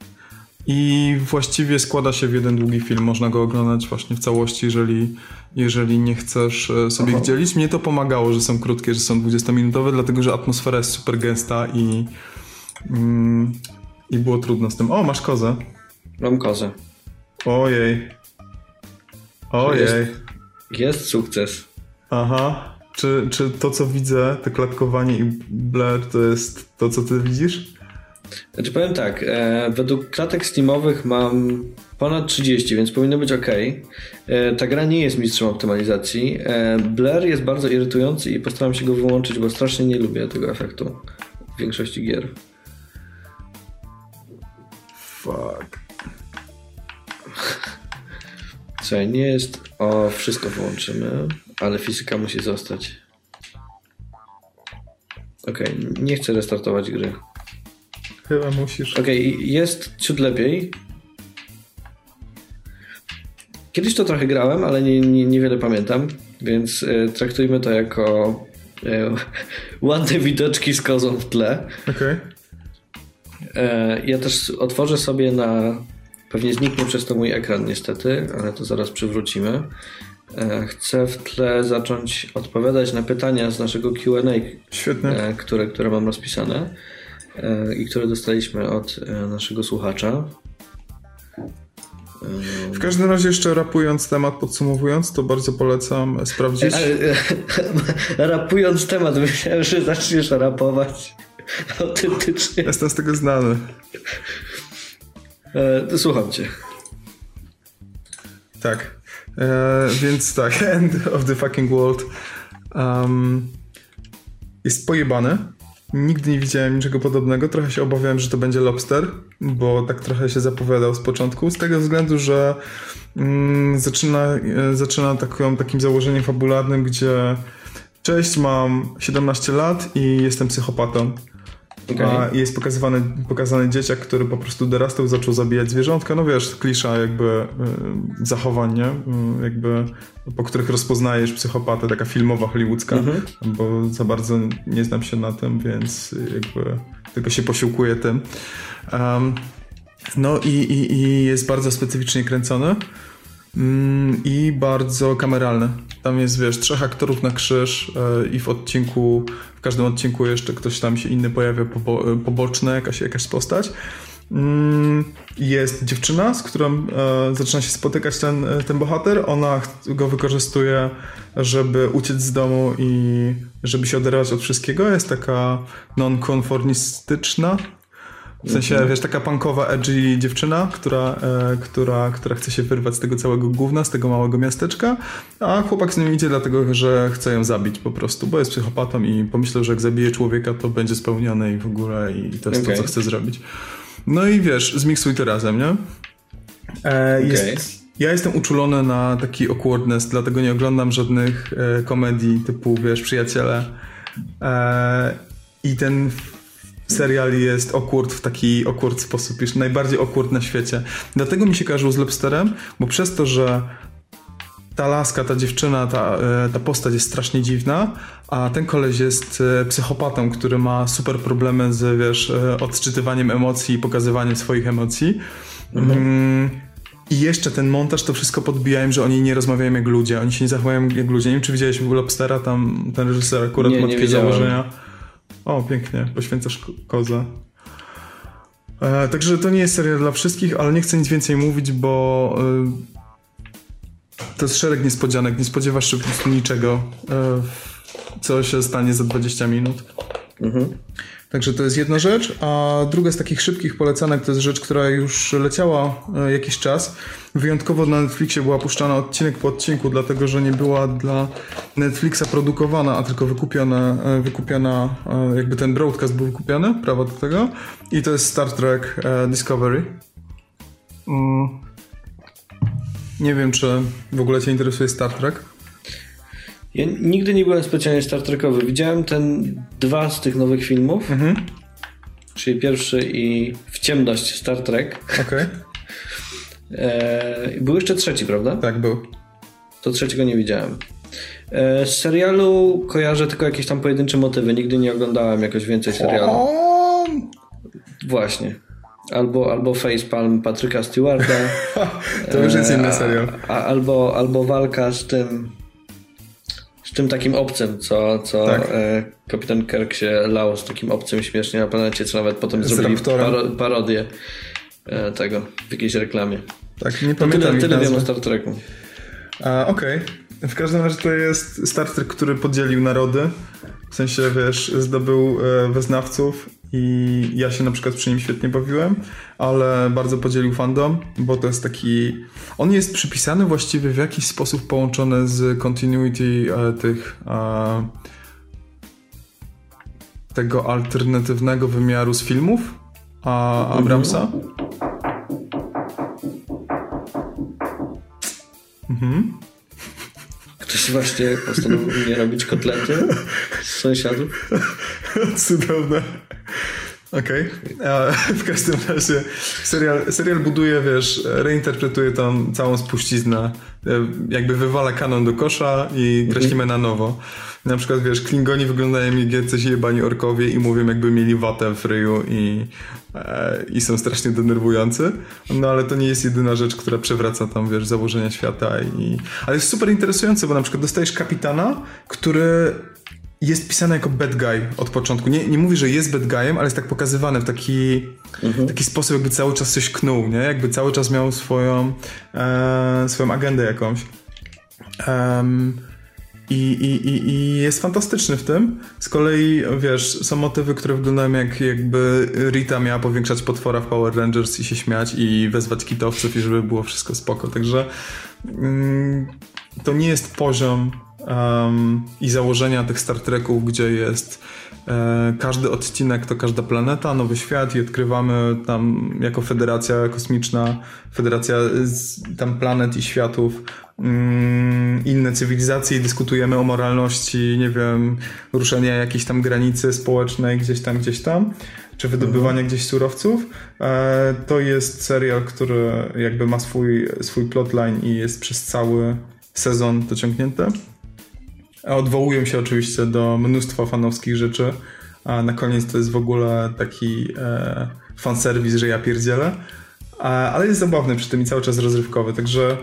i właściwie składa się w jeden długi film. Można go oglądać właśnie w całości, jeżeli, jeżeli nie chcesz e, sobie ich dzielić. Mnie to pomagało, że są krótkie, że są 20-minutowe, dlatego że atmosfera jest super gęsta i, mm, i było trudno z tym. O, masz kozę. Mam kozę. Ojej. Ojej. Jest, jest sukces. Aha. Czy, czy to, co widzę, to klatkowanie i blur, to jest to, co ty widzisz? Znaczy powiem tak, e, według klatek Steamowych mam ponad 30, więc powinno być ok. E, ta gra nie jest mistrzem optymalizacji. E, blur jest bardzo irytujący i postaram się go wyłączyć, bo strasznie nie lubię tego efektu w większości gier. Fuck. Słuchaj, nie jest... O, wszystko wyłączymy, ale fizyka musi zostać. Ok, nie chcę restartować gry. Chyba musisz. Okej, okay, jest ciut lepiej. Kiedyś to trochę grałem, ale nie, nie, niewiele pamiętam, więc y, traktujmy to jako y, ładne widoczki z kozą w tle. Okay. Y, ja też otworzę sobie na... Pewnie zniknie przez to mój ekran niestety, ale to zaraz przywrócimy. Chcę w tle zacząć odpowiadać na pytania z naszego Q&A. Które, które mam rozpisane. E, i które dostaliśmy od e, naszego słuchacza. W każdym razie jeszcze rapując temat, podsumowując, to bardzo polecam sprawdzić. rapując temat, myślałem, że zaczniesz rapować autentycznie. Jestem z tego znany. E, słucham cię. Tak. E, więc tak, End of the Fucking World um, jest pojebany. Nigdy nie widziałem niczego podobnego. Trochę się obawiałem, że to będzie Lobster, bo tak trochę się zapowiadał z początku. Z tego względu, że mm, zaczyna, e, zaczyna taką, takim założeniem fabularnym, gdzie cześć, mam 17 lat i jestem psychopatą. Okay. A jest pokazywany, pokazany dzieciak, który po prostu dorastał, zaczął zabijać zwierzątka. No wiesz, klisza jakby y, zachowań, nie? Y, jakby po których rozpoznajesz psychopatę, taka filmowa, hollywoodzka, mm -hmm. bo za bardzo nie znam się na tym, więc jakby tylko się posiłkuję tym. Um, no i, i, i jest bardzo specyficznie kręcony. Mm, i bardzo kameralny. Tam jest, wiesz, trzech aktorów na krzyż e, i w odcinku, w każdym odcinku jeszcze ktoś tam się inny pojawia, pobo poboczny, jakaś, jakaś postać. Mm, jest dziewczyna, z którą e, zaczyna się spotykać ten, e, ten bohater. Ona go wykorzystuje, żeby uciec z domu i żeby się oderwać od wszystkiego. Jest taka nonkonformistyczna, w sensie, mhm. wiesz, taka punkowa, edgy dziewczyna, która, e, która, która chce się wyrwać z tego całego gówna, z tego małego miasteczka, a chłopak z nią idzie dlatego, że chce ją zabić po prostu, bo jest psychopatą i pomyślał, że jak zabije człowieka, to będzie spełniony i w ogóle i to jest okay. to, co chce zrobić. No i wiesz, zmiksuj to razem, nie? E, okay. jest, ja jestem uczulony na taki awkwardness, dlatego nie oglądam żadnych e, komedii typu, wiesz, Przyjaciele. E, I ten serial jest awkward w taki awkward sposób, już najbardziej awkward na świecie. Dlatego mi się kojarzył z Lobsterem, bo przez to, że ta laska, ta dziewczyna, ta, e, ta postać jest strasznie dziwna, a ten koleś jest e, psychopatą, który ma super problemy z, wiesz, e, odczytywaniem emocji i pokazywaniem swoich emocji. Mhm. Mm, I jeszcze ten montaż to wszystko podbijają, że oni nie rozmawiają jak ludzie, oni się nie zachowują jak ludzie. Nie wiem, czy widziałeś Lobstera, tam ten reżyser akurat nie, ma takie założenia. O, pięknie, poświęcasz kozę. E, także to nie jest serial dla wszystkich, ale nie chcę nic więcej mówić, bo e, to jest szereg niespodzianek. Nie spodziewasz się po prostu niczego, e, co się stanie za 20 minut. Mhm. Także to jest jedna rzecz, a druga z takich szybkich polecanek to jest rzecz, która już leciała e, jakiś czas. Wyjątkowo na Netflixie była puszczana odcinek po odcinku, dlatego że nie była dla Netflixa produkowana, a tylko wykupiona, e, wykupiona e, jakby ten broadcast był wykupiony, prawo do tego. I to jest Star Trek Discovery. Mm. Nie wiem, czy w ogóle Cię interesuje Star Trek. Ja nigdy nie byłem specjalnie Star Trekowy. Widziałem ten dwa z tych nowych filmów. Mhm. czyli pierwszy i w ciemność Star Trek. Okej. Okay. E, był jeszcze trzeci, prawda? Tak, był. To trzeciego nie widziałem. E, z serialu kojarzę tylko jakieś tam pojedyncze motywy. Nigdy nie oglądałem jakoś więcej serialu. Właśnie. Albo, albo Facepalm Patryka Stewarda. to już jest inny serial. A, albo, albo walka z tym z tym takim obcym, co, co tak. e, kapitan Kirk się lał z takim obcym śmiesznie na planecie, co nawet potem z zrobili paro, parodię e, tego w jakiejś reklamie. Tak, nie pamiętam. Tyle, tyle wiem o Star Treku. Okej. Okay. W każdym razie to jest Star Trek, który podzielił narody. W sensie, wiesz, zdobył e, wyznawców i ja się na przykład przy nim świetnie bawiłem, ale bardzo podzielił fandom, bo to jest taki... On jest przypisany właściwie w jakiś sposób połączony z continuity e, tych... E, tego alternatywnego wymiaru z filmów a Abramsa. Mhm. Ktoś właśnie postanowił nie robić kotlety z sąsiadów. Cudowne. Okej. Okay. W każdym razie serial, serial buduje, wiesz, reinterpretuje tam całą spuściznę. E, jakby wywala kanon do kosza i kreślimy na nowo. Na przykład, wiesz, Klingoni wyglądają jak jacyś jebani orkowie i mówią jakby mieli watę w ryju i, e, i są strasznie denerwujący. No ale to nie jest jedyna rzecz, która przewraca tam, wiesz, założenia świata i... Ale jest super interesujące, bo na przykład dostajesz kapitana, który jest pisany jako bad guy od początku. Nie, nie mówi, że jest bad guyem, ale jest tak pokazywany w taki, mhm. taki sposób, jakby cały czas coś knuł, nie? Jakby cały czas miał swoją, e, swoją agendę jakąś. Um, i, i, i, I jest fantastyczny w tym. Z kolei, wiesz, są motywy, które wyglądają jak jakby Rita miała powiększać potwora w Power Rangers i się śmiać i wezwać kitowców i żeby było wszystko spoko. Także mm, to nie jest poziom um, i założenia tych Star Treków, gdzie jest e, każdy odcinek to każda planeta, nowy świat i odkrywamy tam jako Federacja Kosmiczna, Federacja z, tam planet i światów mm, inne cywilizacje i dyskutujemy o moralności, nie wiem, ruszenia jakiejś tam granicy społecznej gdzieś tam, gdzieś tam czy wydobywania mhm. gdzieś surowców. E, to jest serial, który jakby ma swój, swój plotline i jest przez cały sezon dociągnięty. Odwołują się oczywiście do mnóstwa fanowskich rzeczy, a na koniec to jest w ogóle taki e, fanserwis, że ja pierdzielę. ale jest zabawny przy tym i cały czas rozrywkowy, także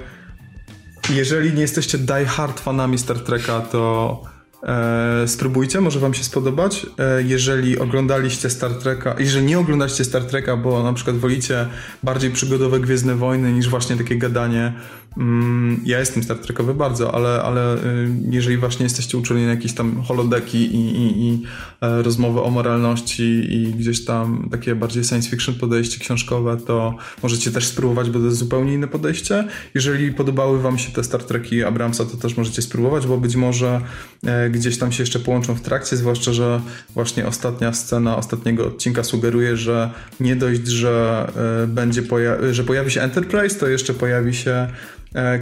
jeżeli nie jesteście die hard fanami Star Treka, to E, spróbujcie, może wam się spodobać. E, jeżeli oglądaliście Star Treka, jeżeli nie oglądaliście Star Treka, bo na przykład wolicie bardziej przygodowe Gwiezdne Wojny niż właśnie takie gadanie ja jestem Star Trekowy bardzo, ale, ale y, jeżeli właśnie jesteście uczuleni na jakieś tam holodeki i, i, i e, rozmowy o moralności i gdzieś tam takie bardziej science fiction podejście książkowe, to możecie też spróbować, bo to jest zupełnie inne podejście. Jeżeli podobały wam się te Star Treki Abramsa, to też możecie spróbować, bo być może e, gdzieś tam się jeszcze połączą w trakcie, zwłaszcza, że właśnie ostatnia scena ostatniego odcinka sugeruje, że nie dość, że e, będzie poja- że pojawi się Enterprise, to jeszcze pojawi się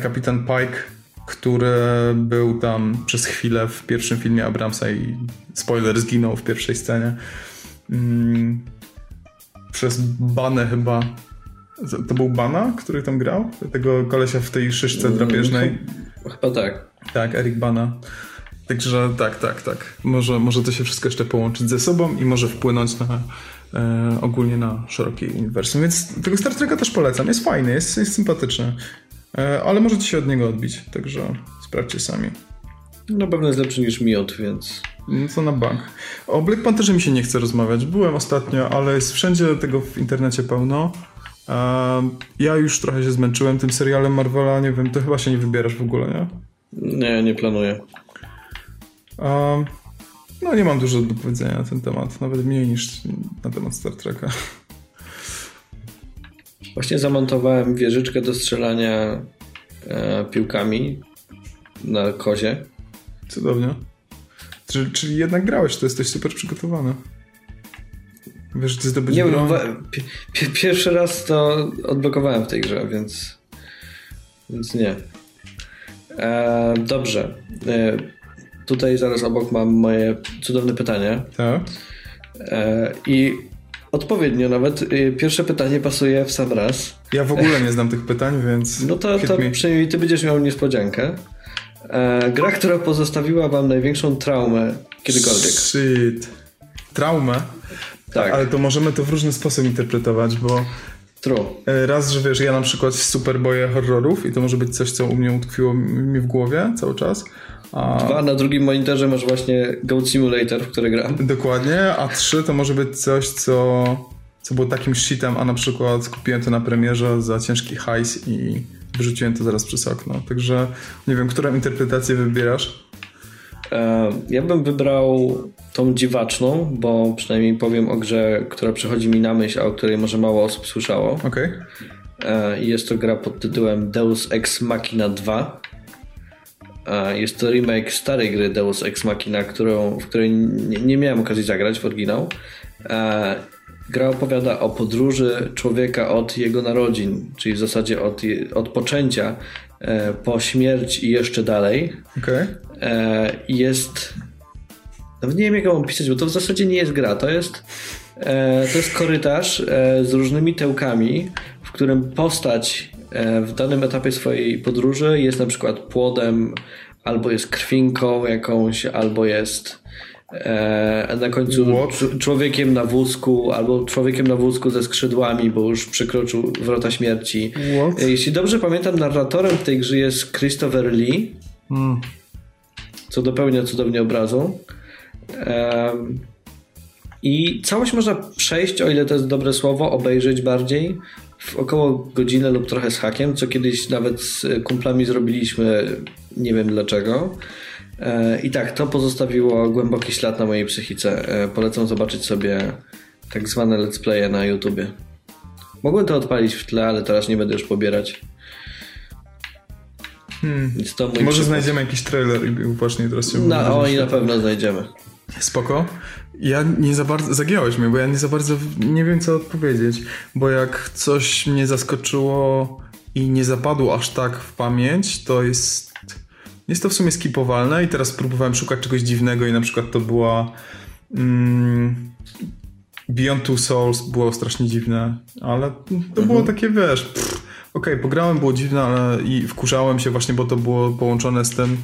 kapitan Pike, który był tam przez chwilę w pierwszym filmie Abramsa i spoiler, zginął w pierwszej scenie. Mm, przez Banę chyba. To był Bana, który tam grał? Tego kolesia w tej szyszce drapieżnej? Chyba tak. Tak, Eric Bana. Także tak, tak, tak. Może, może to się wszystko jeszcze połączyć ze sobą i może wpłynąć na e, ogólnie na szerokie uniwersum. Więc tego Star Treka też polecam. Jest fajny, jest, jest sympatyczny. E, ale możecie się od niego odbić, także sprawdźcie sami. Na pewno jest lepszy niż Miot, więc... No co na bank. O Black Pantherze mi się nie chce rozmawiać. Byłem ostatnio, ale jest wszędzie tego w internecie pełno. E, ja już trochę się zmęczyłem tym serialem Marvela, nie wiem, to chyba się nie wybierasz w ogóle, nie? Nie, nie planuję. E, no nie mam dużo do powiedzenia na ten temat, nawet mniej niż na temat Star Treka. Właśnie zamontowałem wieżyczkę do strzelania e, piłkami na kozie. Cudownie. Czyli, czyli jednak grałeś, to jesteś super przygotowany. Wiesz, ty zdobyć Nie wiem, pierwszy raz to odblokowałem w tej grze, więc więc nie. E, dobrze. E, tutaj zaraz obok mam moje cudowne pytanie. Tak. E, I Odpowiednio nawet. Y, pierwsze pytanie pasuje w sam raz. Ja w ogóle nie znam tych pytań, więc. No to, to przynajmniej ty będziesz miał niespodziankę. E, gra, która pozostawiła wam największą traumę kiedykolwiek. Shit. Traumę? Tak. Ale to możemy to w różny sposób interpretować, bo True. E, raz, że wiesz, ja na przykład super boję horrorów i to może być coś, co u mnie utkwiło mi w głowie cały czas. Dwa, na drugim monitorze masz właśnie Goat Simulator, w który gram. Dokładnie, a trzy to może być coś, co, co było takim shitem, a na przykład kupiłem to na premierze za ciężki hajs i wyrzuciłem to zaraz przez okno. Także nie wiem, którą interpretację wybierasz? E, ja bym wybrał tą dziwaczną, bo przynajmniej powiem o grze, która przychodzi mi na myśl, a o której może mało osób słyszało. Okej. Okay. Jest to gra pod tytułem Deus Ex Machina 2. E, jest to remake starej gry Deus Ex Machina, którą, w której nie, nie miałem okazji zagrać w oryginał. E, gra opowiada o podróży człowieka od jego narodzin, czyli w zasadzie od, od poczęcia po śmierć i jeszcze dalej. Okay. Jest nawet nie wiem, jak ją opisać, bo to w zasadzie nie jest gra. To jest, e, to jest korytarz e, z różnymi tełkami, w którym postać e, w danym etapie swojej podróży jest na przykład płodem, albo jest krwinką jakąś, albo jest e, na końcu człowiekiem na wózku, albo człowiekiem na wózku ze skrzydłami, bo już przekroczył wrota śmierci. What? E, jeśli dobrze pamiętam, narratorem w tej grze jest Christopher Lee. Hmm. Co dopełnia cudownie obrazu. I całość można przejść, o ile to jest dobre słowo, obejrzeć bardziej w około godzinę lub trochę z hakiem, co kiedyś nawet z kumplami zrobiliśmy, nie wiem dlaczego. E, I tak, to pozostawiło głęboki ślad na mojej psychice. E, polecam zobaczyć sobie tak zwane let's playe na YouTubie. Mogłem to odpalić w tle, ale teraz nie będę już pobierać. Hmm. Może znajdziemy jakiś trailer i właśnie teraz się No, oni na pewno znajdziemy. Spoko. Ja nie za bardzo, zagiąłeś mnie, bo ja nie za bardzo nie wiem co odpowiedzieć, bo jak coś mnie zaskoczyło i nie zapadło aż tak w pamięć, to jest jest to w sumie skipowalne i teraz próbowałem szukać czegoś dziwnego i na przykład to była mm, Beyond Two Souls było strasznie dziwne, ale to mhm. było takie, wiesz, okej, okay, pograłem, było dziwne, ale i wkurzałem się właśnie, bo to było połączone z tym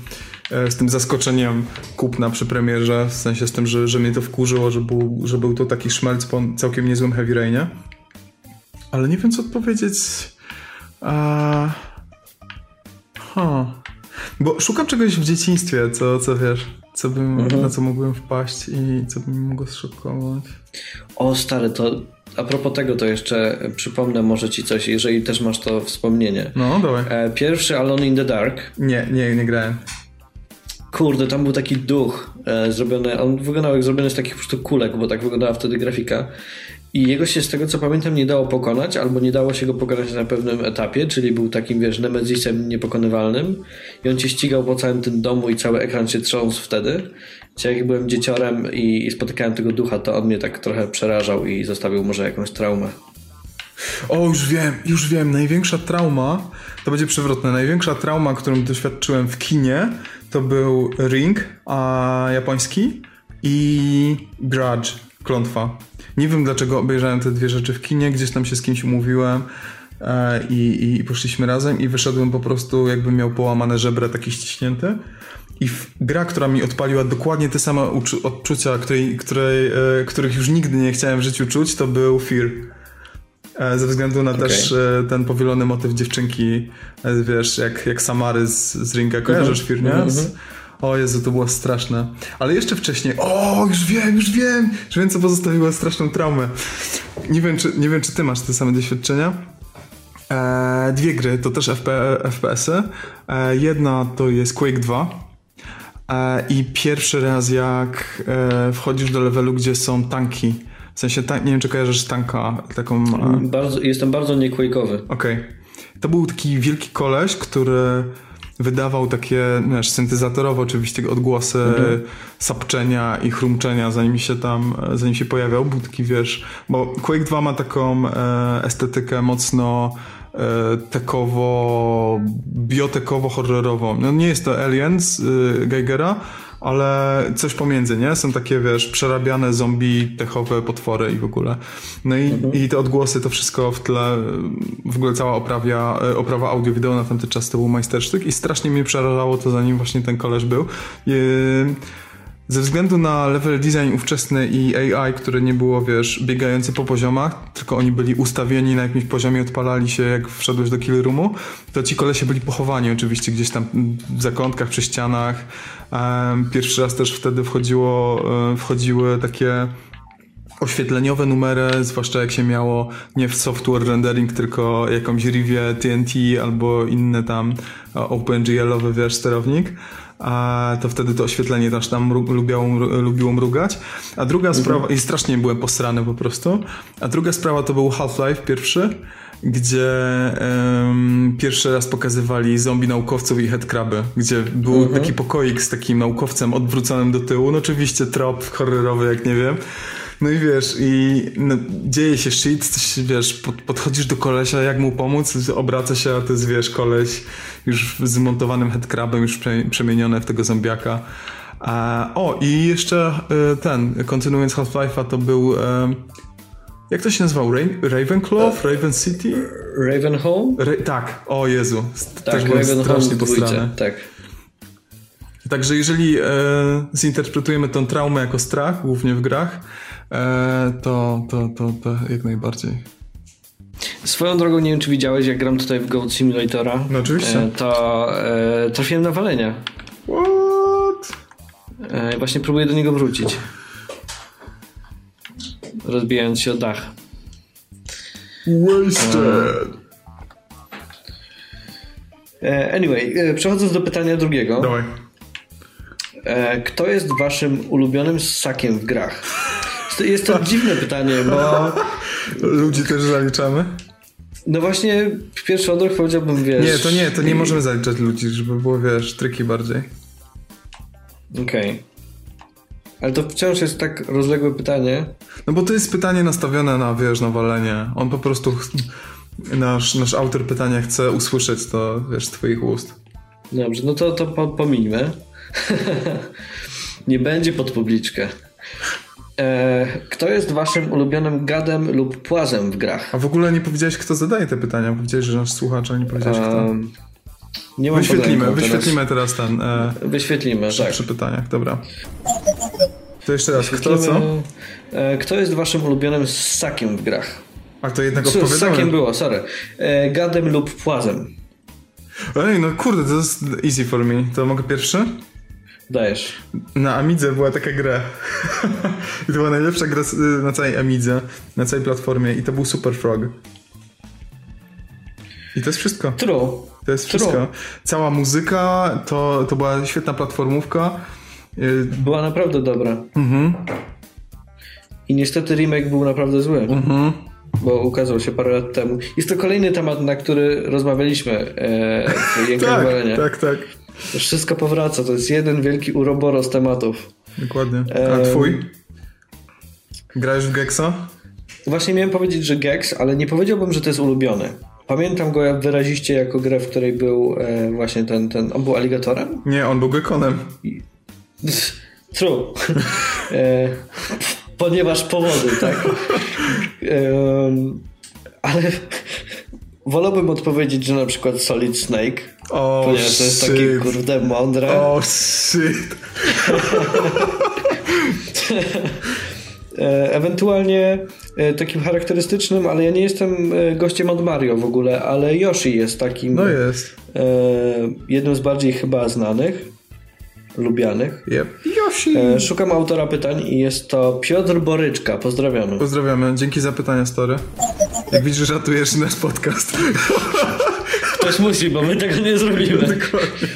z tym zaskoczeniem kupna przy premierze, w sensie z tym, że, że mnie to wkurzyło, że był, że był to taki szmelc po całkiem niezłym Heavy Rainie. Ale nie wiem, co odpowiedzieć. A... Huh. Bo szukam czegoś w dzieciństwie, co, co wiesz, co bym, mhm. na co mógłbym wpaść i co bym mogło zszokować. O stary, to a propos tego, to jeszcze przypomnę może ci coś, jeżeli też masz to wspomnienie. No, dawaj. E, pierwszy Alone in the Dark. Nie, nie, nie grałem. Kurde, tam był taki duch e, zrobiony, on wyglądał jak zrobiony z takich po prostu kulek, bo tak wyglądała wtedy grafika. I jego się z tego co pamiętam nie dało pokonać, albo nie dało się go pokonać na pewnym etapie, czyli był takim, wiesz, nemezisem niepokonywalnym. I on cię ścigał po całym tym domu i cały ekran się trząsł wtedy. Gdzie jak byłem dzieciorem i, i spotykałem tego ducha, to on mnie tak trochę przerażał i zostawił może jakąś traumę. O, już wiem, już wiem. Największa trauma, to będzie przewrotne, największa trauma, którą doświadczyłem w kinie, to był Ring a, japoński i Grudge, Klątwa. Nie wiem dlaczego obejrzałem te dwie rzeczy w kinie, gdzieś tam się z kimś umówiłem e, i, i poszliśmy razem i wyszedłem po prostu jakbym miał połamane żebra takie ściśnięte. I gra, która mi odpaliła dokładnie te same odczucia, której, której, e, których już nigdy nie chciałem w życiu czuć, to był Fear. E, ze względu na okay. też e, ten powielony motyw dziewczynki, e, wiesz, jak, jak Samary z, z Ringa, kojarzysz mm nie? Mm -hmm. O Jezu, to było straszne. Ale jeszcze wcześniej, o, już wiem, już wiem, już wiem, co pozostawiło straszną traumę. Nie wiem, czy, nie wiem, czy ty masz te same doświadczenia. E, dwie gry, to też FP, FPS-y. E, jedna to jest Quake 2. E, I pierwszy raz, jak wchodzisz do levelu, gdzie są tanki w sensie, nie wiem, czy kojarzysz tanka, taką... E, bardzo, jestem bardzo niekłejkowy. Okej. Okay. To był taki wielki koleś, który wydawał takie, wiesz, syntezatorowe oczywiście odgłosy mhm. sapczenia i chrumczenia, zanim się tam, zanim się pojawiał. Był taki, wiesz, bo Quake 2 ma taką e, estetykę mocno e, tekowo, biotekowo-horrorową. No nie jest to Aliens e, Geigera, ale coś pomiędzy, nie? Są takie, wiesz, przerabiane zombie, techowe potwory i w ogóle. No i, mhm. i te odgłosy, to wszystko w tle, w ogóle cała oprawia, e, oprawa audio-wideo na tamten czas to był majstersztyk i strasznie mnie przerażało to, zanim właśnie ten koleż był. I, ze względu na level design ówczesny i AI, które nie było, wiesz, biegające po poziomach, tylko oni byli ustawieni na jakimś poziomie, odpalali się jak wszedłeś do kill roomu, to ci kolesie byli pochowani oczywiście gdzieś tam w zakątkach, przy ścianach. Pierwszy raz też wtedy wchodziło, e, wchodziły takie oświetleniowe numery, zwłaszcza jak się miało nie w software rendering, tylko jakąś Rivię TNT albo inny tam e, OpenGL-owy, wiesz, sterownik a to wtedy to oświetlenie też tam lubiało, lubiło mrugać. A druga mhm. sprawa, i strasznie byłem posrany po prostu, a druga sprawa to był Half-Life pierwszy, gdzie um, pierwszy raz pokazywali zombie naukowców i headcraby, gdzie był mhm. taki pokoik z takim naukowcem odwróconym do tyłu, no oczywiście trop horrorowy, jak nie wiem. No i wiesz, i no, dzieje się shit, coś, wiesz, pod, podchodzisz do kolesia, jak mu pomóc, obraca się, a to jest, wiesz, koleś już z montowanym headcrabem, już prze, przemienione w tego zombiaka. A, o, i jeszcze e, ten, kontynuując Half-Life'a, to był... E, jak to się nazywał? Raven, Ravenclaw? Raven City? Ravenholm? Ra tak, o Jezu. Tak, Też byłem strasznie postrany. Tak. Także jeżeli e, zinterpretujemy tą traumę jako strach, głównie w grach, e, to, to, to, to jak najbardziej. Swoją drogą, nie wiem czy widziałeś, jak gram tutaj w Goat Simulatora. No oczywiście. E, to e, trafiłem na walenia. What? E, właśnie próbuję do niego wrócić. Rozbijając się o dach. Wasted. E, anyway, e, przechodząc do pytania drugiego. Dawaj. E, kto jest waszym ulubionym ssakiem w grach? Jest to dziwne pytanie, bo... Ludzi też zaliczamy? No właśnie, pierwszy odruch powiedziałbym, wiesz... Nie, to nie, to nie możemy zaliczać ludzi, żeby było, wiesz, tryki bardziej. Okej. Okay. Ale to wciąż jest tak rozległe pytanie. No bo to jest pytanie nastawione na, wiesz, na walenie. On po prostu... Nasz, nasz autor pytania chce usłyszeć to, wiesz, z twoich ust. Dobrze, no to, to po, pomińmy. nie będzie pod publiczkę. E, kto jest waszym ulubionym gadem lub płazem w grach? A w ogóle nie powiedziałeś, kto zadaje te pytania. Powiedziałeś, że nasz słuchacz, a nie powiedziałeś, kto. Um, nie mam wyświetlimy, wyświetlimy teraz, ten. E, wyświetlimy, przy, tak. Przy pytaniach, dobra. To jeszcze raz, kto co? E, kto jest waszym ulubionym ssakiem w grach? A to jednak odpowiadamy. Ssakiem było, sorry. E, gadem lub płazem. Ej, no kurde, to jest easy for me. To mogę pierwszy? Dajesz. Na Amidze była taka gra. I to była najlepsza gra na całej Amidze, na całej platformie i to był Super Frog. I to jest wszystko. True. To jest True. wszystko. Cała muzyka, to, to była świetna platformówka. Y, była naprawdę dobra. Mhm. I niestety remake był naprawdę zły. Mhm. Bo ukazał się parę lat temu. Jest to kolejny temat, na który rozmawialiśmy e, w tak, tak, tak. Wszystko powraca, to jest jeden wielki uroboros tematów. Dokładnie. A twój? Grałeś w Gexa? Właśnie miałem powiedzieć, że Gex, ale nie powiedziałbym, że to jest ulubiony. Pamiętam go wyraziście jako grę, w której był e, właśnie ten, ten... On był aligatorem? Nie, on był gekonem. True. e, ponieważ powody, tak. E, ale wolałbym odpowiedzieć, że na przykład Solid Snake Oh, Ponieważ to jest shit. takie kurde mądre. Oh shit. E, ewentualnie e, takim charakterystycznym, ale ja nie jestem gościem od Mario w ogóle, ale Yoshi jest takim. No jest. Jednym z bardziej chyba znanych, lubianych. Yep. Yoshi. Szukam autora pytań i jest to Piotr Boryczka. Pozdrawiamy. Pozdrawiamy. Dzięki za pytania, Story. Jak widzisz, ratujesz nasz podcast. Ktoś musi, bo my tego nie zrobimy. Dokładnie.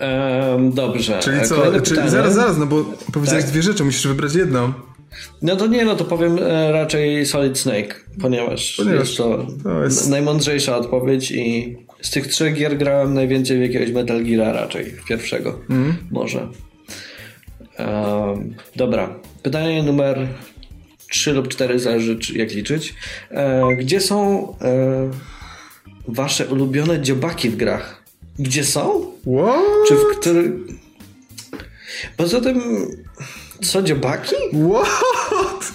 Um, dobrze. Czyli co? Czyli zaraz, zaraz, no bo powiedziałeś tak? dwie rzeczy, musisz wybrać jedną. No to nie, no to powiem e, raczej Solid Snake, ponieważ, ponieważ jest to, to jest... najmądrzejsza odpowiedź i z tych trzech gier grałem najwięcej w jakiegoś Metal Gear raczej, w pierwszego mm. może. Um, dobra, pytanie numer 3 lub 4, zależy jak liczyć. E, gdzie są e, wasze ulubione dziobaki w grach? Gdzie są? What? Czy w który... Poza tym, co, dziobaki? What?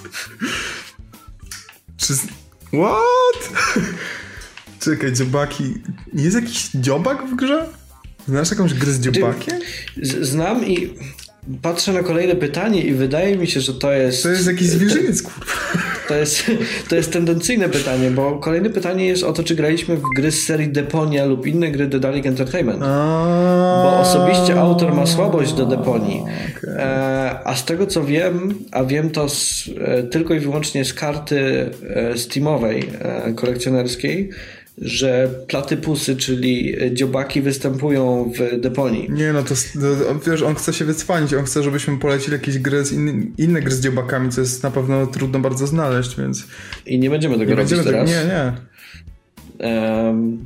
Czy... What? Czekaj, dziobaki... Jest jakiś dziobak w grze? Znasz jakąś grę z dziobakiem? Znam i patrzę na kolejne pytanie i wydaje mi się, że to jest... To jest jakiś zwierzyniec, kurwa. To jest, to jest tendencyjne pytanie, bo kolejne pytanie jest o to, czy graliśmy w gry z serii Deponia lub inne gry Dedalic Entertainment. Bo osobiście autor ma słabość do Deponii. E, a z tego co wiem, a wiem to z, e, tylko i wyłącznie z karty e, Steamowej kolekcjonerskiej, że platypusy, czyli dziobaki występują w deponii. Nie, no to, to wiesz, on chce się wycwanić, on chce, żebyśmy polecili jakieś gry z inny, inne gry z dziobakami, co jest na pewno trudno bardzo znaleźć, więc... I nie będziemy tego nie robić będziemy teraz. Tego, nie, nie. Um,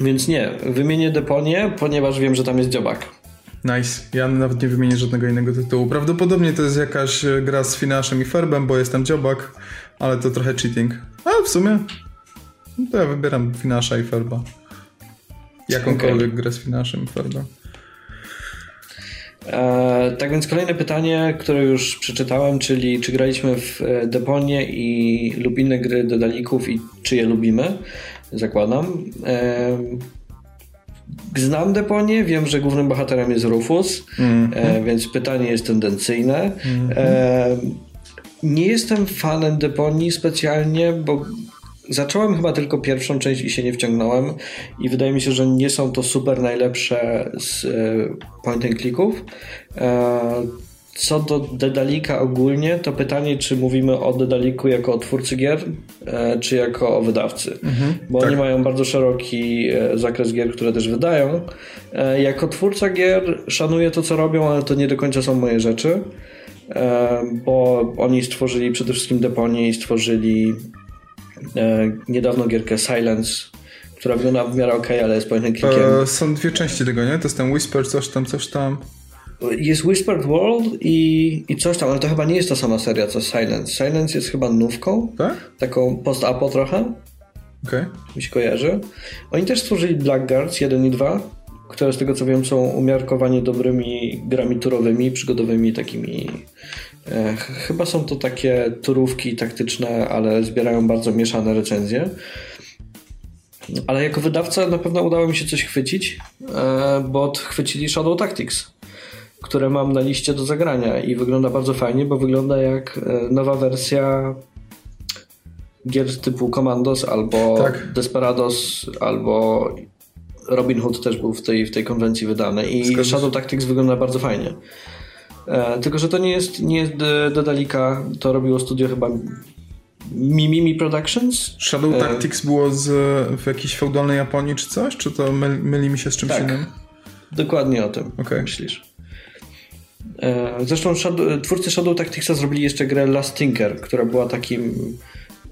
więc nie, wymienię deponię, ponieważ wiem, że tam jest dziobak. Nice. Ja nawet nie wymienię żadnego innego tytułu. Prawdopodobnie to jest jakaś gra z Finaszem i Ferbem, bo jest tam dziobak, ale to trochę cheating. A w sumie no to ja wybieram Finasza i Ferba. Jakąkolwiek okay. grę z Finaszem i Ferba. E, tak więc kolejne pytanie, które już przeczytałem, czyli czy graliśmy w e, Deponie i lub inne gry dodalików i czy je lubimy, zakładam. E, znam Deponię, wiem, że głównym bohaterem jest Rufus, mm -hmm. więc pytanie jest tendencyjne. Mm -hmm. nie jestem fanem Deponii specjalnie, bo Zacząłem chyba tylko pierwszą część i się nie wciągnąłem i wydaje mi się, że nie są to super najlepsze z e, point and clicków. E, co do Dedalika ogólnie, to pytanie, czy mówimy o Dedaliku jako o twórcy gier, e, czy jako o wydawcy. Mhm, Bo tak. oni mają bardzo szeroki zakres gier, które też wydają. Jako twórca gier szanuję to, co robią, ale to nie do końca są moje rzeczy. Bo oni stworzyli przede wszystkim Deponię i stworzyli niedawno gierkę Silence, która wygląda w miarę ok, ale jest clickiem. E, są dwie części tego, nie? To jest ten Whisper, coś tam, coś tam. Jest Whispered World i, i coś tam, ale to chyba nie jest ta sama seria co Silence. Silence jest chyba nówką, tak? taką post-apo trochę. Okay. Mi się kojarzy. Oni też stworzyli Blackguards 1 i 2, które z tego co wiem są umiarkowanie dobrymi grami turowymi, przygodowymi, takimi E, chyba są to takie turówki taktyczne, ale zbierają bardzo mieszane recenzje. Ale jako wydawca na pewno udało mi się coś chwycić, e, bo chwycili Shadow Tactics, które mam na liście do zagrania i wygląda bardzo fajnie, bo wygląda jak e, nowa wersja gier typu Commandos albo tak. Desperados albo Robin Hood też był w tej, w tej konwencji wydany i Zgadza Shadow Tactics wygląda bardzo fajnie. E, tylko, że to nie jest, nie jest Dedalika, to robiło studio chyba Mimimi Productions. Shadow e, Tactics było z, w jakiejś feudalnej Japonii czy coś? Czy to myli, myli mi się z czymś tak. innym? Dokładnie o tym okay. myślisz. E, zresztą Shadow, twórcy Shadow Tacticsa zrobili jeszcze grę Last Tinker, która była takim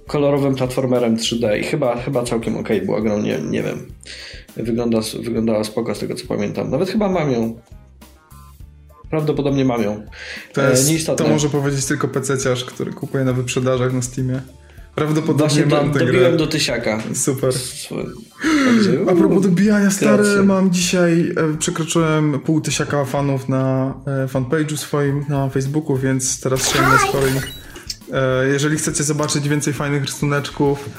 kolorowym platformerem 3D i chyba, chyba całkiem ok była grą, nie, nie wiem. Wygląda, wyglądała spoko z tego co pamiętam. Nawet chyba mam ją Prawdopodobnie mam ją. To, e, jest, to może powiedzieć tylko PC-ciarz, który kupuje na wyprzedażach na Steamie. Prawdopodobnie Właśnie mam tę dobiłem do tysiaka. Super. A propos dobijania, stary, mam dzisiaj, e, przekroczyłem pół tysiaka fanów na e, fanpage'u swoim na Facebooku, więc teraz shameless. E, jeżeli chcecie zobaczyć więcej fajnych rysuneczków,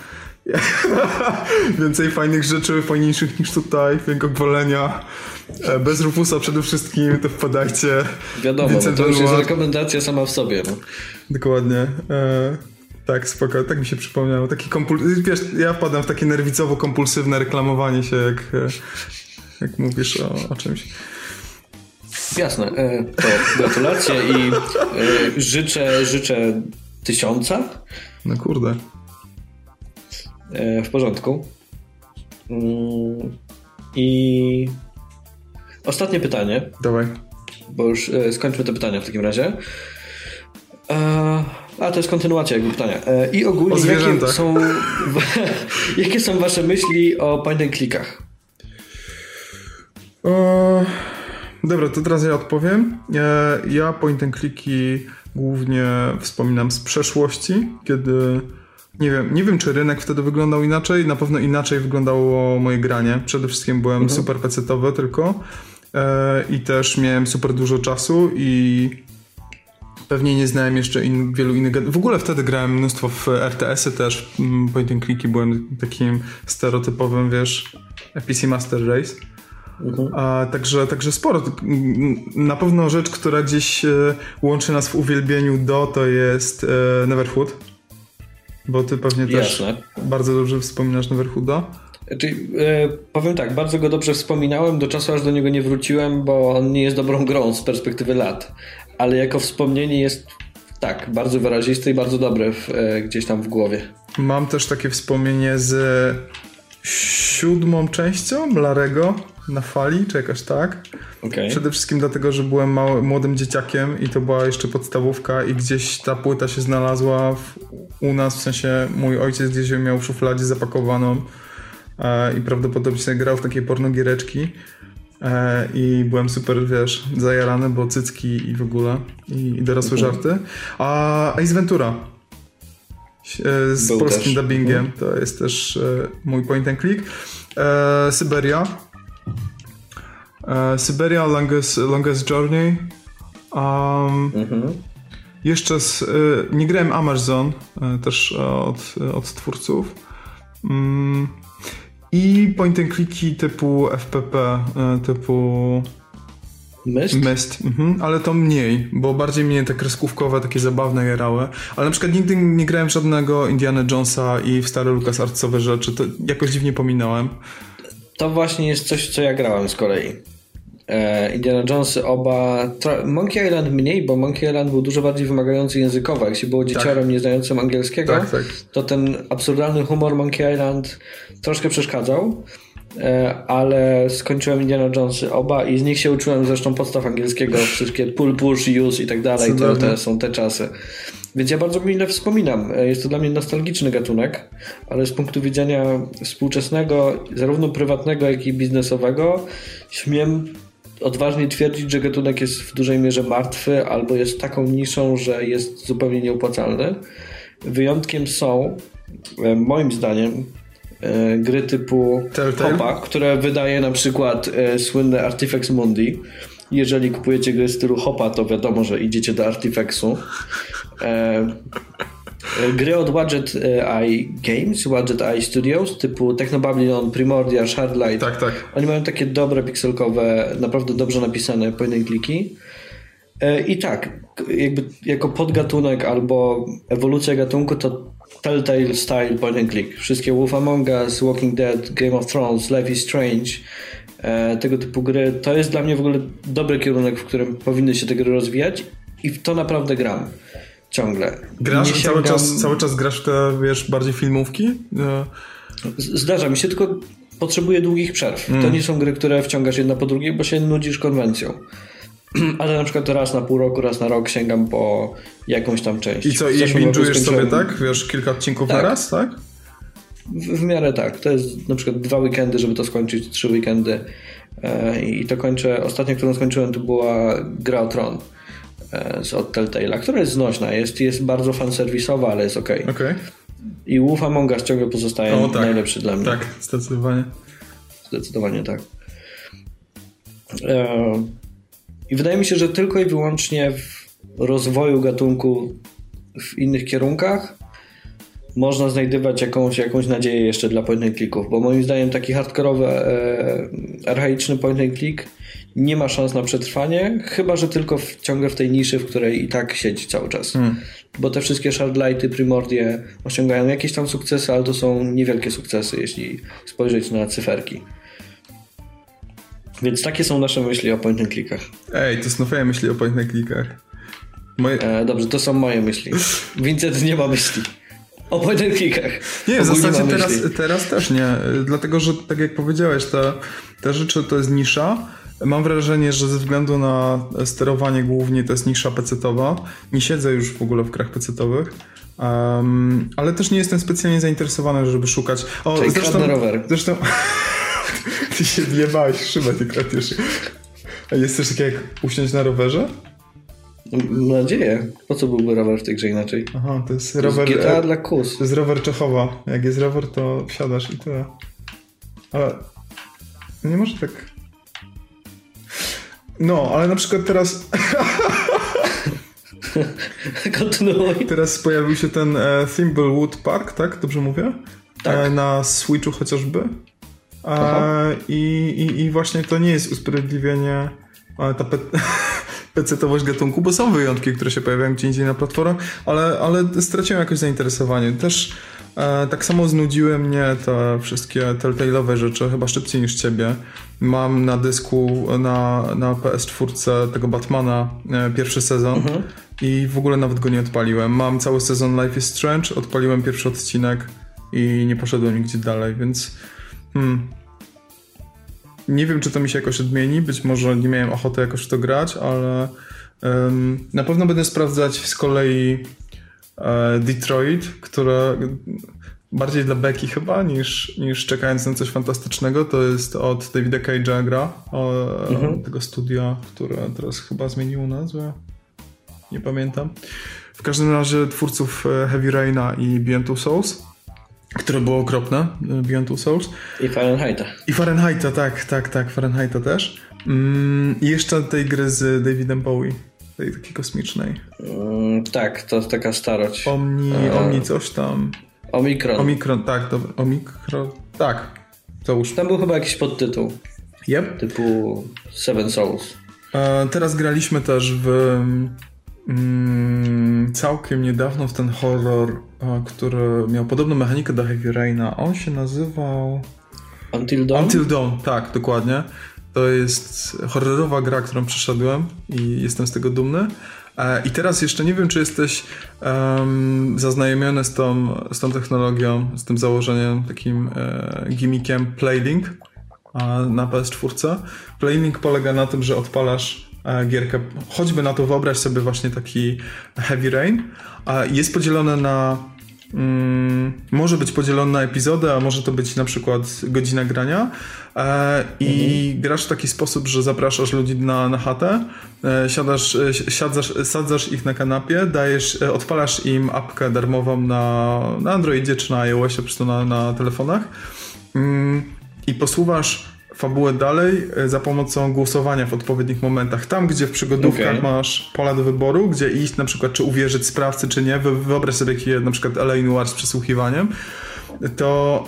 więcej fajnych rzeczy, fajniejszych niż tutaj, większego gwolenia, E, bez Rufusa przede wszystkim, to wpadajcie. Wiadomo, no to już jest rekomendacja sama w sobie. No. Dokładnie. E, tak, spoko, tak mi się przypomniało. Taki kompul... Wiesz, ja wpadam w takie nerwicowo-kompulsywne reklamowanie się, jak, e, jak mówisz o, o czymś. Jasne, e, to gratulacje i życzę, życzę tysiąca. No kurde. W porządku. Mm, I Ostatnie pytanie. Dawaj. Bo już e, skończmy te pytania w takim razie. E, a to jest kontynuacja jakby pytania. E, I ogólnie jakie są, jakie są wasze myśli o point and clickach? Dobra, to teraz ja odpowiem. E, ja point and clicki głównie wspominam z przeszłości, kiedy nie wiem, nie wiem, czy rynek wtedy wyglądał inaczej. Na pewno inaczej wyglądało moje granie. Przede wszystkim byłem mhm. super pecetowy tylko. E, i też miałem super dużo czasu i pewnie nie znałem jeszcze in, wielu innych... W ogóle wtedy grałem mnóstwo w RTS-y też, mm, point and clicki, byłem takim stereotypowym, wiesz, PC Master Race. Mhm. A, także, także sporo. Na pewno rzecz, która gdzieś e, łączy nas w uwielbieniu do, to jest e, Neverhood. Bo ty pewnie też Jasne. bardzo dobrze wspominasz Neverhooda. Czyli, e, powiem tak, bardzo go dobrze wspominałem do czasu, aż do niego nie wróciłem, bo on nie jest dobrą grą z perspektywy lat. Ale jako wspomnienie jest tak, bardzo wyrazisty i bardzo dobry w, e, gdzieś tam w głowie. Mam też takie wspomnienie z siódmą częścią Larego na fali, czy jakoś tak. Okay. Przede wszystkim dlatego, że byłem mały, młodym dzieciakiem i to była jeszcze podstawówka i gdzieś ta płyta się znalazła w, u nas, w sensie mój ojciec gdzieś ją miał w szufladzie zapakowaną i prawdopodobnie grał w takie pornogiereczki e, i byłem super, wiesz, zajarany, bo cycki i w ogóle i, i dorosłe mhm. żarty. A Ace Ventura e, z Był polskim też. dubbingiem, mhm. to jest też e, mój point and click. E, Syberia Syberia Longest, Longest Journey. Um, mhm. Jeszcze z, nie grałem Amazon, też od, od twórców. Mm, I point and clicki typu FPP, y, typu Myst? Myst, mhm. ale to mniej, bo bardziej mnie te kreskówkowe, takie zabawne jarały. Ale na przykład nigdy nie grałem żadnego Indiana Jonesa i w stare LucasArtsowe rzeczy, to jakoś dziwnie pominąłem. To właśnie jest coś, co ja grałem z kolei. E, Indiana Jonesy oba. Monkey Island mniej, bo Monkey Island był dużo bardziej wymagający językowo. Jak się było tak. dzieciarem tak. nieznającym angielskiego, tak, tak. to ten absurdalny humor Monkey Island troszkę przeszkadzał. E, ale skończyłem Indiana Jonesy oba i z nich się uczyłem zresztą podstaw angielskiego, wszystkie pull, push, use i tak dalej. To te są te czasy. Więc ja bardzo mile wspominam. E, jest to dla mnie nostalgiczny gatunek, ale z punktu widzenia współczesnego, zarówno prywatnego, jak i biznesowego, śmiem odważnie twierdzić, że gatunek jest w dużej mierze martwy albo jest taką niszą, że jest zupełnie nieopłacalny. Wyjątkiem są, e, moim zdaniem, e, gry typu Hopa, które wydaje na przykład e, słynne Artifex Mundi. Jeżeli kupujecie gry stylu Hopa, to wiadomo, że idziecie do Artifexu. Gry od Wadget Eye Games, Wadget Eye Studios, typu Technobabylon, Primordia, Shardlight. Tak, tak. Oni mają takie dobre pixelkowe, naprawdę dobrze napisane point clicky. E, I tak, jakby jako podgatunek albo ewolucja gatunku to Telltale Style point and click. Wszystkie Wolf Among Us, Walking Dead, Game of Thrones, Life is Strange, e, tego typu gry. To jest dla mnie w ogóle dobry kierunek, w którym powinny się te gry rozwijać i w to naprawdę gram ciągle. Grasz sięgam... cały, czas, cały czas grasz te, wiesz, bardziej filmówki? Zdarza mi się, tylko potrzebuję długich przerw. Mm. To nie są gry, które wciągasz jedna po drugiej, bo się nudzisz konwencją. Ale na przykład raz na pół roku, raz na rok sięgam po jakąś tam część. I co, i binge'ujesz sobie, tak? Wiesz, kilka odcinków tak. na raz, tak? W, w, miarę tak. To jest na przykład dwa weekendy, żeby to skończyć, trzy weekendy. E, I to kończę. Ostatnio, którą skończyłem, to była Gra o Tron. E, z od Telltale'a, która jest znośna, jest, jest bardzo fanserwisowa, ale jest ok. okay. I Wolf Among Us ciągle pozostaje o, tak. najlepszy dla mnie. Tak, zdecydowanie. Zdecydowanie tak. E, I wydaje mi się, że tylko i wyłącznie w rozwoju gatunku w innych kierunkach można znajdywać jakąś, jakąś nadzieję jeszcze dla point and clicków, bo moim zdaniem taki hardkorowy, e, archaiczny point and click nie ma szans na przetrwanie, chyba że tylko w, ciągle w tej niszy, w której i tak siedzi cały czas. Hmm. Bo te wszystkie Shardlighty, Primordie osiągają jakieś tam sukcesy, ale to są niewielkie sukcesy, jeśli spojrzeć na cyferki. Więc takie są nasze myśli o point and clickach. Ej, to są twoje myśli o point and clickach. Moje... E, dobrze, to są moje myśli. Vincent nie ma myśli. O point and clickach. Nie, w zasadzie teraz, teraz też nie. Dlatego, że tak jak powiedziałeś, te, te rzeczy to jest nisza Mam wrażenie, że ze względu na sterowanie głównie to jest nisza pecetowa. Nie siedzę już w ogóle w grach pecetowych. Um, ale też nie jestem specjalnie zainteresowany, żeby szukać. O, Czyli zresztą, rower. Zresztą ty się wjebałeś w szybę, ty kratiesz. A jest coś takiego jak usiąść na rowerze? Mam nadzieję. Po co byłby rower w tej grze inaczej? Aha, to jest to rower... Jest GTA dla kus. To jest rower Czechowa. Jak jest rower, to wsiadasz i tyle. Ale nie może tak No, ale na przykład teraz... Kontynuuj. Teraz pojawił się ten e, Thimblewood Park, tak? Dobrze mówię? Tak. E, na Switchu chociażby. E, i, i, I właśnie to nie jest usprawiedliwienie e, ta pe PC-towość gatunku, bo są wyjątki, które się pojawiają gdzie indziej na platformach, ale, ale straciłem jakoś zainteresowanie. Też tak samo znudziły mnie te wszystkie Telltale'owe rzeczy, chyba szybciej niż ciebie. Mam na dysku na, na PS4 tego Batmana e, pierwszy sezon mhm. i w ogóle nawet go nie odpaliłem. Mam cały sezon Life is Strange, odpaliłem pierwszy odcinek i nie poszedłem nigdzie dalej, więc hmm, nie wiem, czy to mi się jakoś odmieni. Być może nie miałem ochoty jakoś w to grać, ale um, na pewno będę sprawdzać z kolei e, Detroit, które bardziej dla Becky chyba niż, niż czekając na coś fantastycznego. To jest od Davida Cage'a gra, o, mhm. tego studia, które teraz chyba zmieniło nazwę. Nie pamiętam. W każdym razie twórców e, Heavy Raina i Beyond Two Souls które było okropne, e, Beyond Two Souls. I Fahrenheita. I Fahrenheita, tak, tak, tak, Fahrenheita też. Mm, I jeszcze tej gry z Davidem Bowie, tej takiej kosmicznej. Mm, tak, to taka starość. Omni, e... Omni coś tam. Omikron. Omikron, tak, dobra, Omikron, tak, załóż. Tam był chyba jakiś podtytuł. Yep. Typu Seven Souls. E, teraz graliśmy też w mm, całkiem niedawno w ten horror, który miał podobną mechanikę do Heavy Raina. On się nazywał... Until Dawn? Until Dawn, tak, dokładnie. To jest horrorowa gra, którą przeszedłem i jestem z tego dumny. E, I teraz jeszcze nie wiem, czy jesteś um, zaznajomiony z tą, z tą technologią, z tym założeniem, takim e, gimmickiem Playlink na PS4. Playlink polega na tym, że odpalasz E, gierkę. Choćby na to wyobraź sobie właśnie taki Heavy Rain. Jest podzielone na może być podzielony na epizody, a może to być na przykład godzina grania e, i mhm. grasz w taki sposób, że zapraszasz ludzi na, na chatę, e, siadasz, e, siadzasz, sadzasz ich na kanapie, dajesz, odpalasz im apkę darmową na, na Androidzie czy na iOSie, po prostu na, na telefonach mm, i posłuchasz fabułę dalej e, za pomocą głosowania w odpowiednich momentach. Tam, gdzie w przygodówkach okay. masz pola do wyboru, gdzie iść na przykład, czy uwierzyć sprawcy, czy nie, wyobraź sobie taki na przykład LA Noir z przesłuchiwaniem, to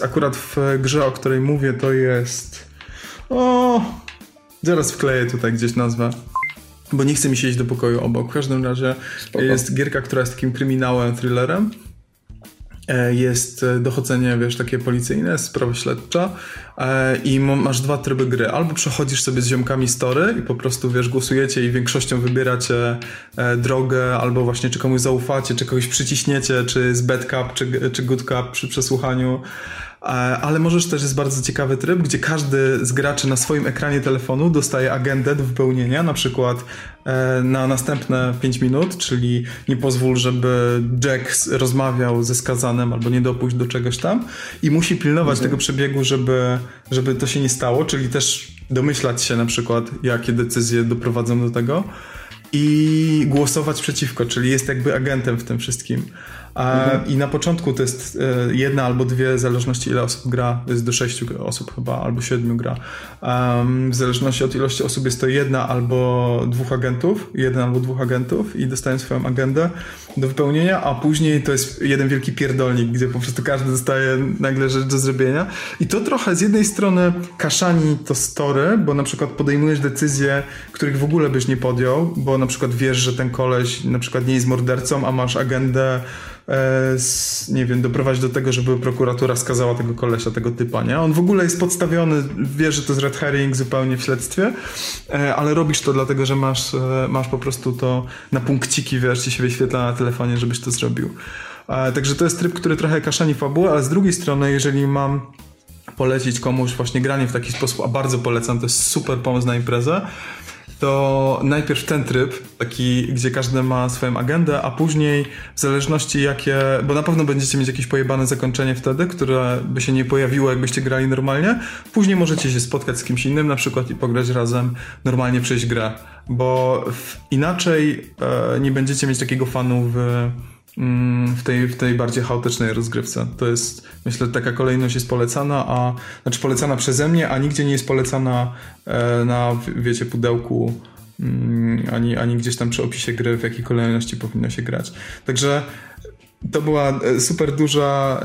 e, akurat w grze, o której mówię, to jest o... Zaraz wkleję tutaj gdzieś nazwę bo nie chce mi się iść do pokoju obok. W każdym razie Spoko. jest gierka, która jest takim kryminałem, thrillerem jest e, dochodzenie, wiesz, takie policyjne, sprawa śledcza e, i masz dwa tryby gry. Albo przechodzisz sobie z ziomkami story i po prostu, wiesz, głosujecie i większością wybieracie drogę, albo właśnie czy komuś zaufacie, czy kogoś przyciśniecie, czy jest bad cup, czy, czy good cup przy przesłuchaniu. Ale możesz też jest bardzo ciekawy tryb, gdzie każdy z graczy na swoim ekranie telefonu dostaje agendę do wypełnienia, na przykład e, na następne 5 minut, czyli nie pozwól, żeby Jack rozmawiał ze skazanym albo nie dopuść do czegoś tam i musi pilnować mhm. tego przebiegu, żeby, żeby to się nie stało, czyli też domyślać się na przykład, jakie decyzje doprowadzą do tego i głosować przeciwko, czyli jest jakby agentem w tym wszystkim. Mhm. I na początku to jest e, jedna albo dwie, w zależności ile osób gra, jest do sześciu osób chyba, albo siedmiu gra. w zależności od ilości osób jest to jedna albo dwóch agentów, jeden albo dwóch agentów i dostają swoją agendę do wypełnienia, a później to jest jeden wielki pierdolnik, gdzie po prostu każdy dostaje nagle rzecz do zrobienia. I to trochę z jednej strony kaszani to story, bo na przykład podejmujesz decyzje, których w ogóle byś nie podjął, bo na przykład wiesz, że ten koleś na przykład nie jest mordercą, a masz agendę E, nie wiem, doprowadzić do tego, żeby prokuratura skazała tego kolesia, tego typa, nie? On w ogóle jest podstawiony, wie, że to jest red herring zupełnie w śledztwie, e, ale robisz to dlatego, że masz, e, masz po prostu to na punkciki, wiesz, ci się wyświetla na telefonie, żebyś to zrobił. Także to jest tryb, który trochę kaszani fabułę, ale z drugiej strony, jeżeli mam polecić komuś właśnie granie w taki sposób, a bardzo polecam, to jest super pomysł na imprezę, to najpierw ten tryb, taki, gdzie każdy ma swoją agendę, a później w zależności jakie, bo na pewno będziecie mieć jakieś pojebane zakończenie wtedy, które by się nie pojawiło, jakbyście grali normalnie. Później możecie się spotkać z kimś innym na przykład i pograć razem, normalnie przejść grę, bo inaczej e, nie będziecie mieć takiego fanu w w tej, w tej bardziej chaotycznej rozgrywce. To jest, myślę, taka kolejność jest polecana, a znaczy polecana przeze mnie, a nigdzie nie jest polecana e, na, wiecie, pudełku mm, ani, ani gdzieś tam przy opisie gry, w jakiej kolejności powinno się grać. Także to była e, super duża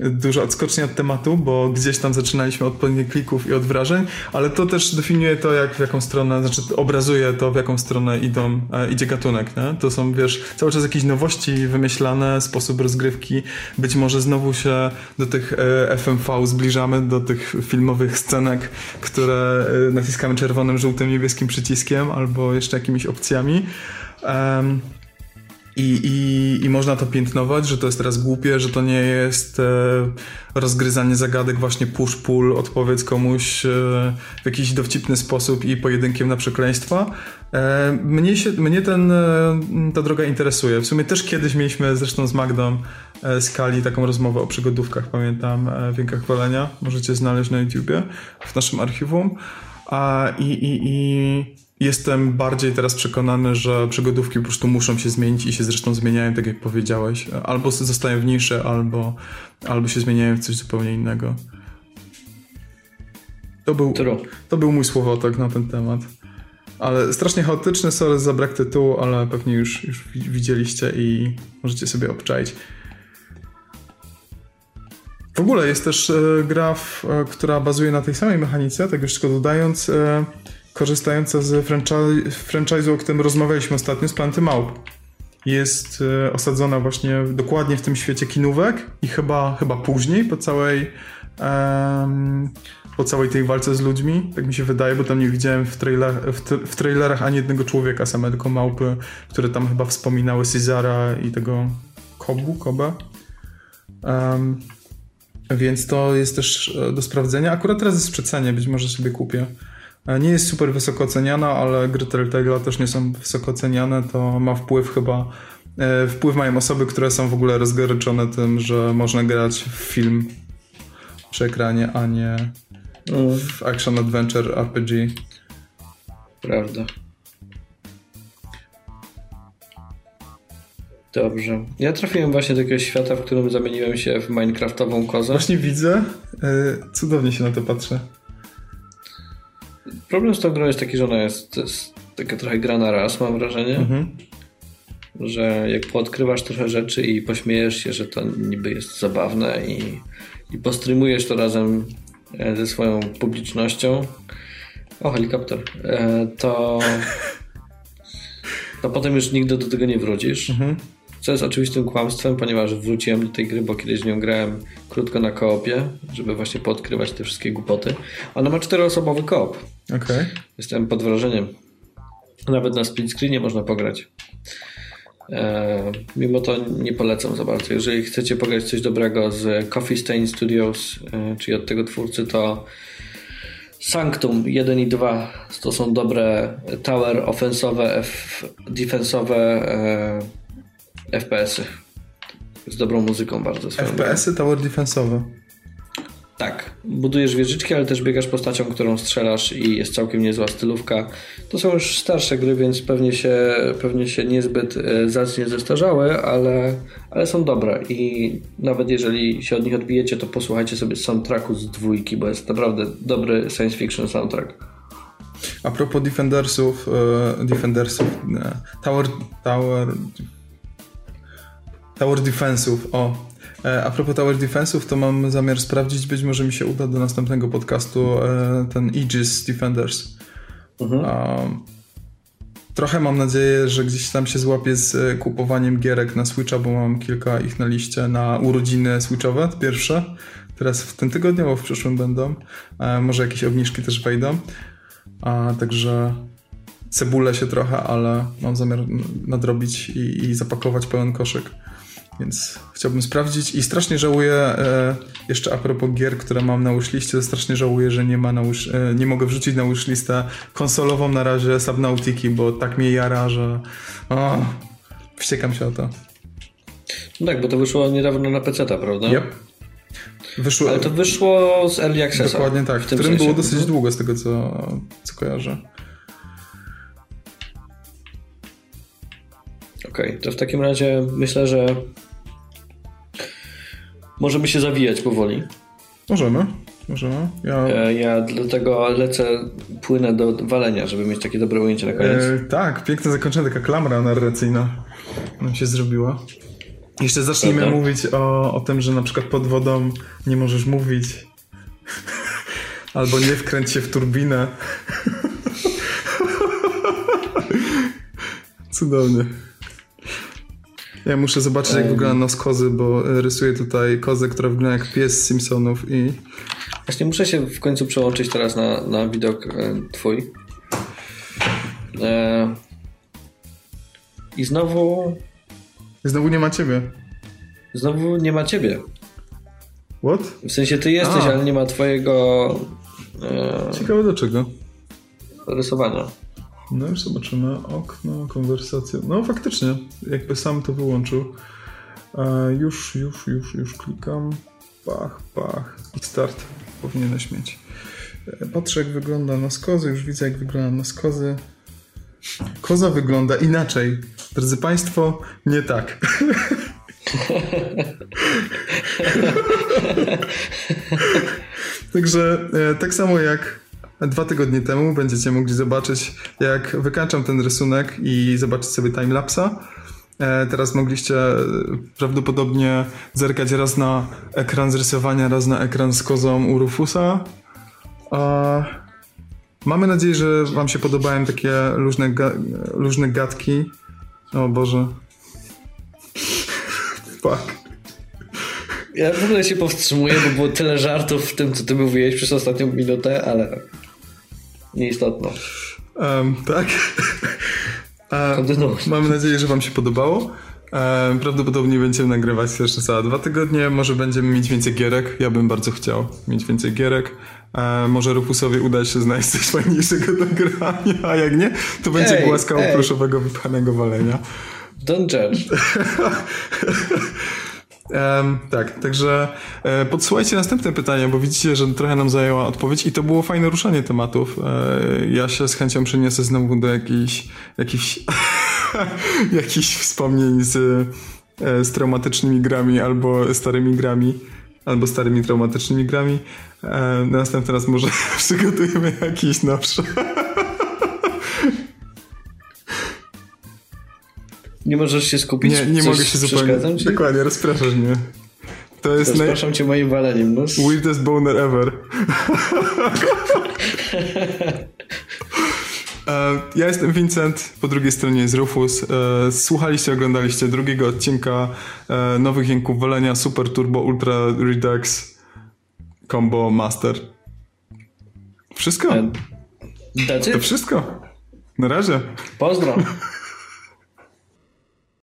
duża odskocznia od tematu, bo gdzieś tam zaczynaliśmy od klików i od wrażeń, ale to też definiuje to, jak w jaką stronę, znaczy obrazuje to, w jaką stronę idą, e, idzie gatunek, nie? To są, wiesz, cały czas jakieś nowości wymyślane, sposób rozgrywki, być może znowu się do tych e, FMV zbliżamy, do tych filmowych scenek, które e, naciskamy czerwonym, żółtym, niebieskim przyciskiem, albo jeszcze jakimiś opcjami. Um, i, i, I można to piętnować, że to jest teraz głupie, że to nie jest e, rozgryzanie zagadek właśnie push-pull, odpowiedz komuś e, w jakiś dowcipny sposób i pojedynkiem na przekleństwa. E, mnie, się, mnie ten, e, ta droga interesuje. W sumie też kiedyś mieliśmy zresztą z Magdą e, Skali taką rozmowę o przygodówkach, pamiętam, e, Wielka Chwalenia. Możecie znaleźć na YouTubie w naszym archiwum. A, i, i, i Jestem bardziej teraz przekonany, że przygodówki po prostu muszą się zmienić i się zresztą zmieniają, tak jak powiedziałeś. Albo zostają w nisze, albo, albo się zmieniają w coś zupełnie innego. To był, to był mój słowotok na ten temat. Ale strasznie chaotyczny, sorry za brak tytułu, ale pewnie już, już widzieliście i możecie sobie obczaić. W ogóle jest też e, gra, w, e, która bazuje na tej samej mechanice, tak już tylko dodając. E, korzystająca z franchise'u, o którym rozmawialiśmy ostatnio, z Planty Małp. Jest e, osadzona właśnie dokładnie w tym świecie kinówek i chyba, chyba później po całej um, po całej tej walce z ludźmi, tak mi się wydaje, bo tam nie widziałem w, trailer, w, w trailerach ani jednego człowieka, same tylko małpy, które tam chyba wspominały Cezara i tego Kobu, Koba. Um, więc to jest też e, do sprawdzenia. Akurat teraz jest w przecenie, być może sobie kupię. E, nie jest super wysoko oceniana, ale gry Telltale'a też nie są wysoko oceniane, to ma wpływ chyba e, wpływ mają osoby, które są w ogóle rozgoryczone tym, że można grać w film przy ekranie, a nie w action adventure RPG. Prawda. Dobrze. Ja trafiłem właśnie do jakiegoś świata, w którym zamieniłem się w minecraftową kozę. Właśnie widzę. E, cudownie się na to patrzę. Problem z tą grą jest taki, że ona jest, jest taka trochę gra na raz, mam wrażenie. Mhm. Że jak poodkrywasz trochę rzeczy i pośmiejesz się, że to niby jest zabawne i, i postrymujesz to razem e, ze swoją publicznością. O, helikopter. E, to, to potem już nigdy do tego nie wrócisz. Mhm. Co jest oczywistym kłamstwem, ponieważ wróciłem do tej gry, bo kiedyś nią grałem krótko na koopie, żeby właśnie podkrywać te wszystkie głupoty. Ona ma czteroosobowy koop. Okay. Jestem pod wrażeniem. Nawet na split screenie można pograć. E, mimo to nie polecam za bardzo. Jeżeli chcecie pograć coś dobrego z Coffee Stain Studios, e, czyli od tego twórcy, to Sanctum 1 i 2 to są dobre tower ofensowe, F, defensowe e, FPS-y. Z dobrą muzyką bardzo. FPS-y, tower defensowe. Tak, budujesz wieżyczki, ale też biegasz postacią, którą strzelasz i jest całkiem niezła stylówka. To są już starsze gry, więc pewnie się, pewnie się niezbyt e, zacnie zestarzały, ale, ale są dobre i nawet jeżeli się od nich odbijecie, to posłuchajcie sobie soundtracku z dwójki, bo jest naprawdę dobry science fiction soundtrack. A propos Defendersów, uh, Defendersów, Tower, Tower, Tower Defense'ów, o, E, a propos Tower Defense'ów, to mam zamiar sprawdzić, być może mi się uda do następnego podcastu e, ten Aegis Defenders. Mhm. Trochę mam nadzieję, że gdzieś tam się złapię z e, kupowaniem gierek na Switcha, bo mam kilka ich na liście na urodziny Switchowe, pierwsze. Teraz w tym tygodniu, bo w przyszłym będą. Może jakieś obniżki też wejdą. A także cebulę się trochę, ale mam zamiar nadrobić i, i zapakować pełen koszyk. Więc chciałbym sprawdzić i strasznie żałuję, e, jeszcze a propos gier, które mam na wishliście, strasznie żałuję, że nie, ma na wish, e, nie mogę wrzucić na wishlistę konsolową na razie Subnautiki, bo tak mnie jara, że o, wściekam się o to. No tak, bo to wyszło niedawno na PC, prawda? Yep. Wyszło, Ale to wyszło z Early Accessa. Dokładnie tak, w, w którym sensie. było dosyć długo z tego, co, co kojarzę. Okej, okay, to w takim razie myślę, że możemy się zawijać powoli. Możemy. Możemy. Ja... E, ja dlatego lecę, płynę do walenia, żeby mieć takie dobre ujęcie na koniec. E, tak, piękne zakończenie, taka klamra narracyjna nam się zrobiła. Jeszcze zacznijmy Prawda? mówić o, o tym, że na przykład pod wodą nie możesz mówić. Albo nie wkręć się w turbinę. Cudownie. Ja muszę zobaczyć, jak wygląda nos kozy, bo rysuję tutaj kozę, która wygląda jak pies Simpsonów i... Właśnie muszę się w końcu przełączyć teraz na, na widok e, twój. E... I znowu... Znowu nie ma ciebie. Znowu nie ma ciebie. What? W sensie ty jesteś, A. ale nie ma twojego... E... Ciekawe dlaczego. Rysowania. No już zobaczymy. Okno, konwersacja. No faktycznie, jakby sam to wyłączył. E, już, już, już, już klikam. Pach, pach. I start powinieneś mieć. E, patrzę jak wygląda na skozy, już widzę jak wygląda na skozy. Koza wygląda inaczej. Drodzy Państwo, nie tak. Także e, tak samo jak dwa tygodnie temu będziecie mogli zobaczyć, jak wykańczam ten rysunek i zobaczyć sobie timelapsa. E, teraz mogliście e, prawdopodobnie zerkać raz na ekran z rysowania, raz na ekran z kozą u Rufusa. Mamy nadzieję, że Wam się podobają takie luźne, ga luźne gadki. O Boże. Fuck. Ja w ogóle się powstrzymuję, bo było tyle żartów w tym, co ty mówiłeś przez ostatnią minutę, ale nieistotne. Um, tak. Um, mam nadzieję, że Wam się podobało. Prawdopodobnie będziemy nagrywać jeszcze za dwa tygodnie. Może będziemy mieć więcej gierek. Ja bym bardzo chciał mieć więcej gierek. Um, może Rufusowi uda się znaleźć coś fajniejszego do grania, a jak nie, to będzie ej, głaska pluszowego wypchanego walenia. Don't judge. Um, tak, także e, następne pytania, bo widzicie, że trochę nam zajęła odpowiedź i to było fajne ruszanie tematów. E, ja się z chęcią przeniosę znowu do jakichś jakichś, jakichś wspomnień z, e, z traumatycznymi grami albo starymi grami, albo starymi traumatycznymi grami. E, następny raz może przygotujemy jakieś nowsze. Nie możesz się skupić? Nie, nie mogę się zupełnie. Ci? Dokładnie, rozpraszasz mnie. To jest Rozpraszam naj... cię moim waleniem. No. Weirdest boner ever. E, ja jestem Vincent, po drugiej stronie jest Rufus. E, słuchaliście, oglądaliście drugiego odcinka e, Nowych Jęków Walenia Super Turbo Ultra Redux Combo Master. Wszystko? That's To wszystko. Na razie. Pozdro.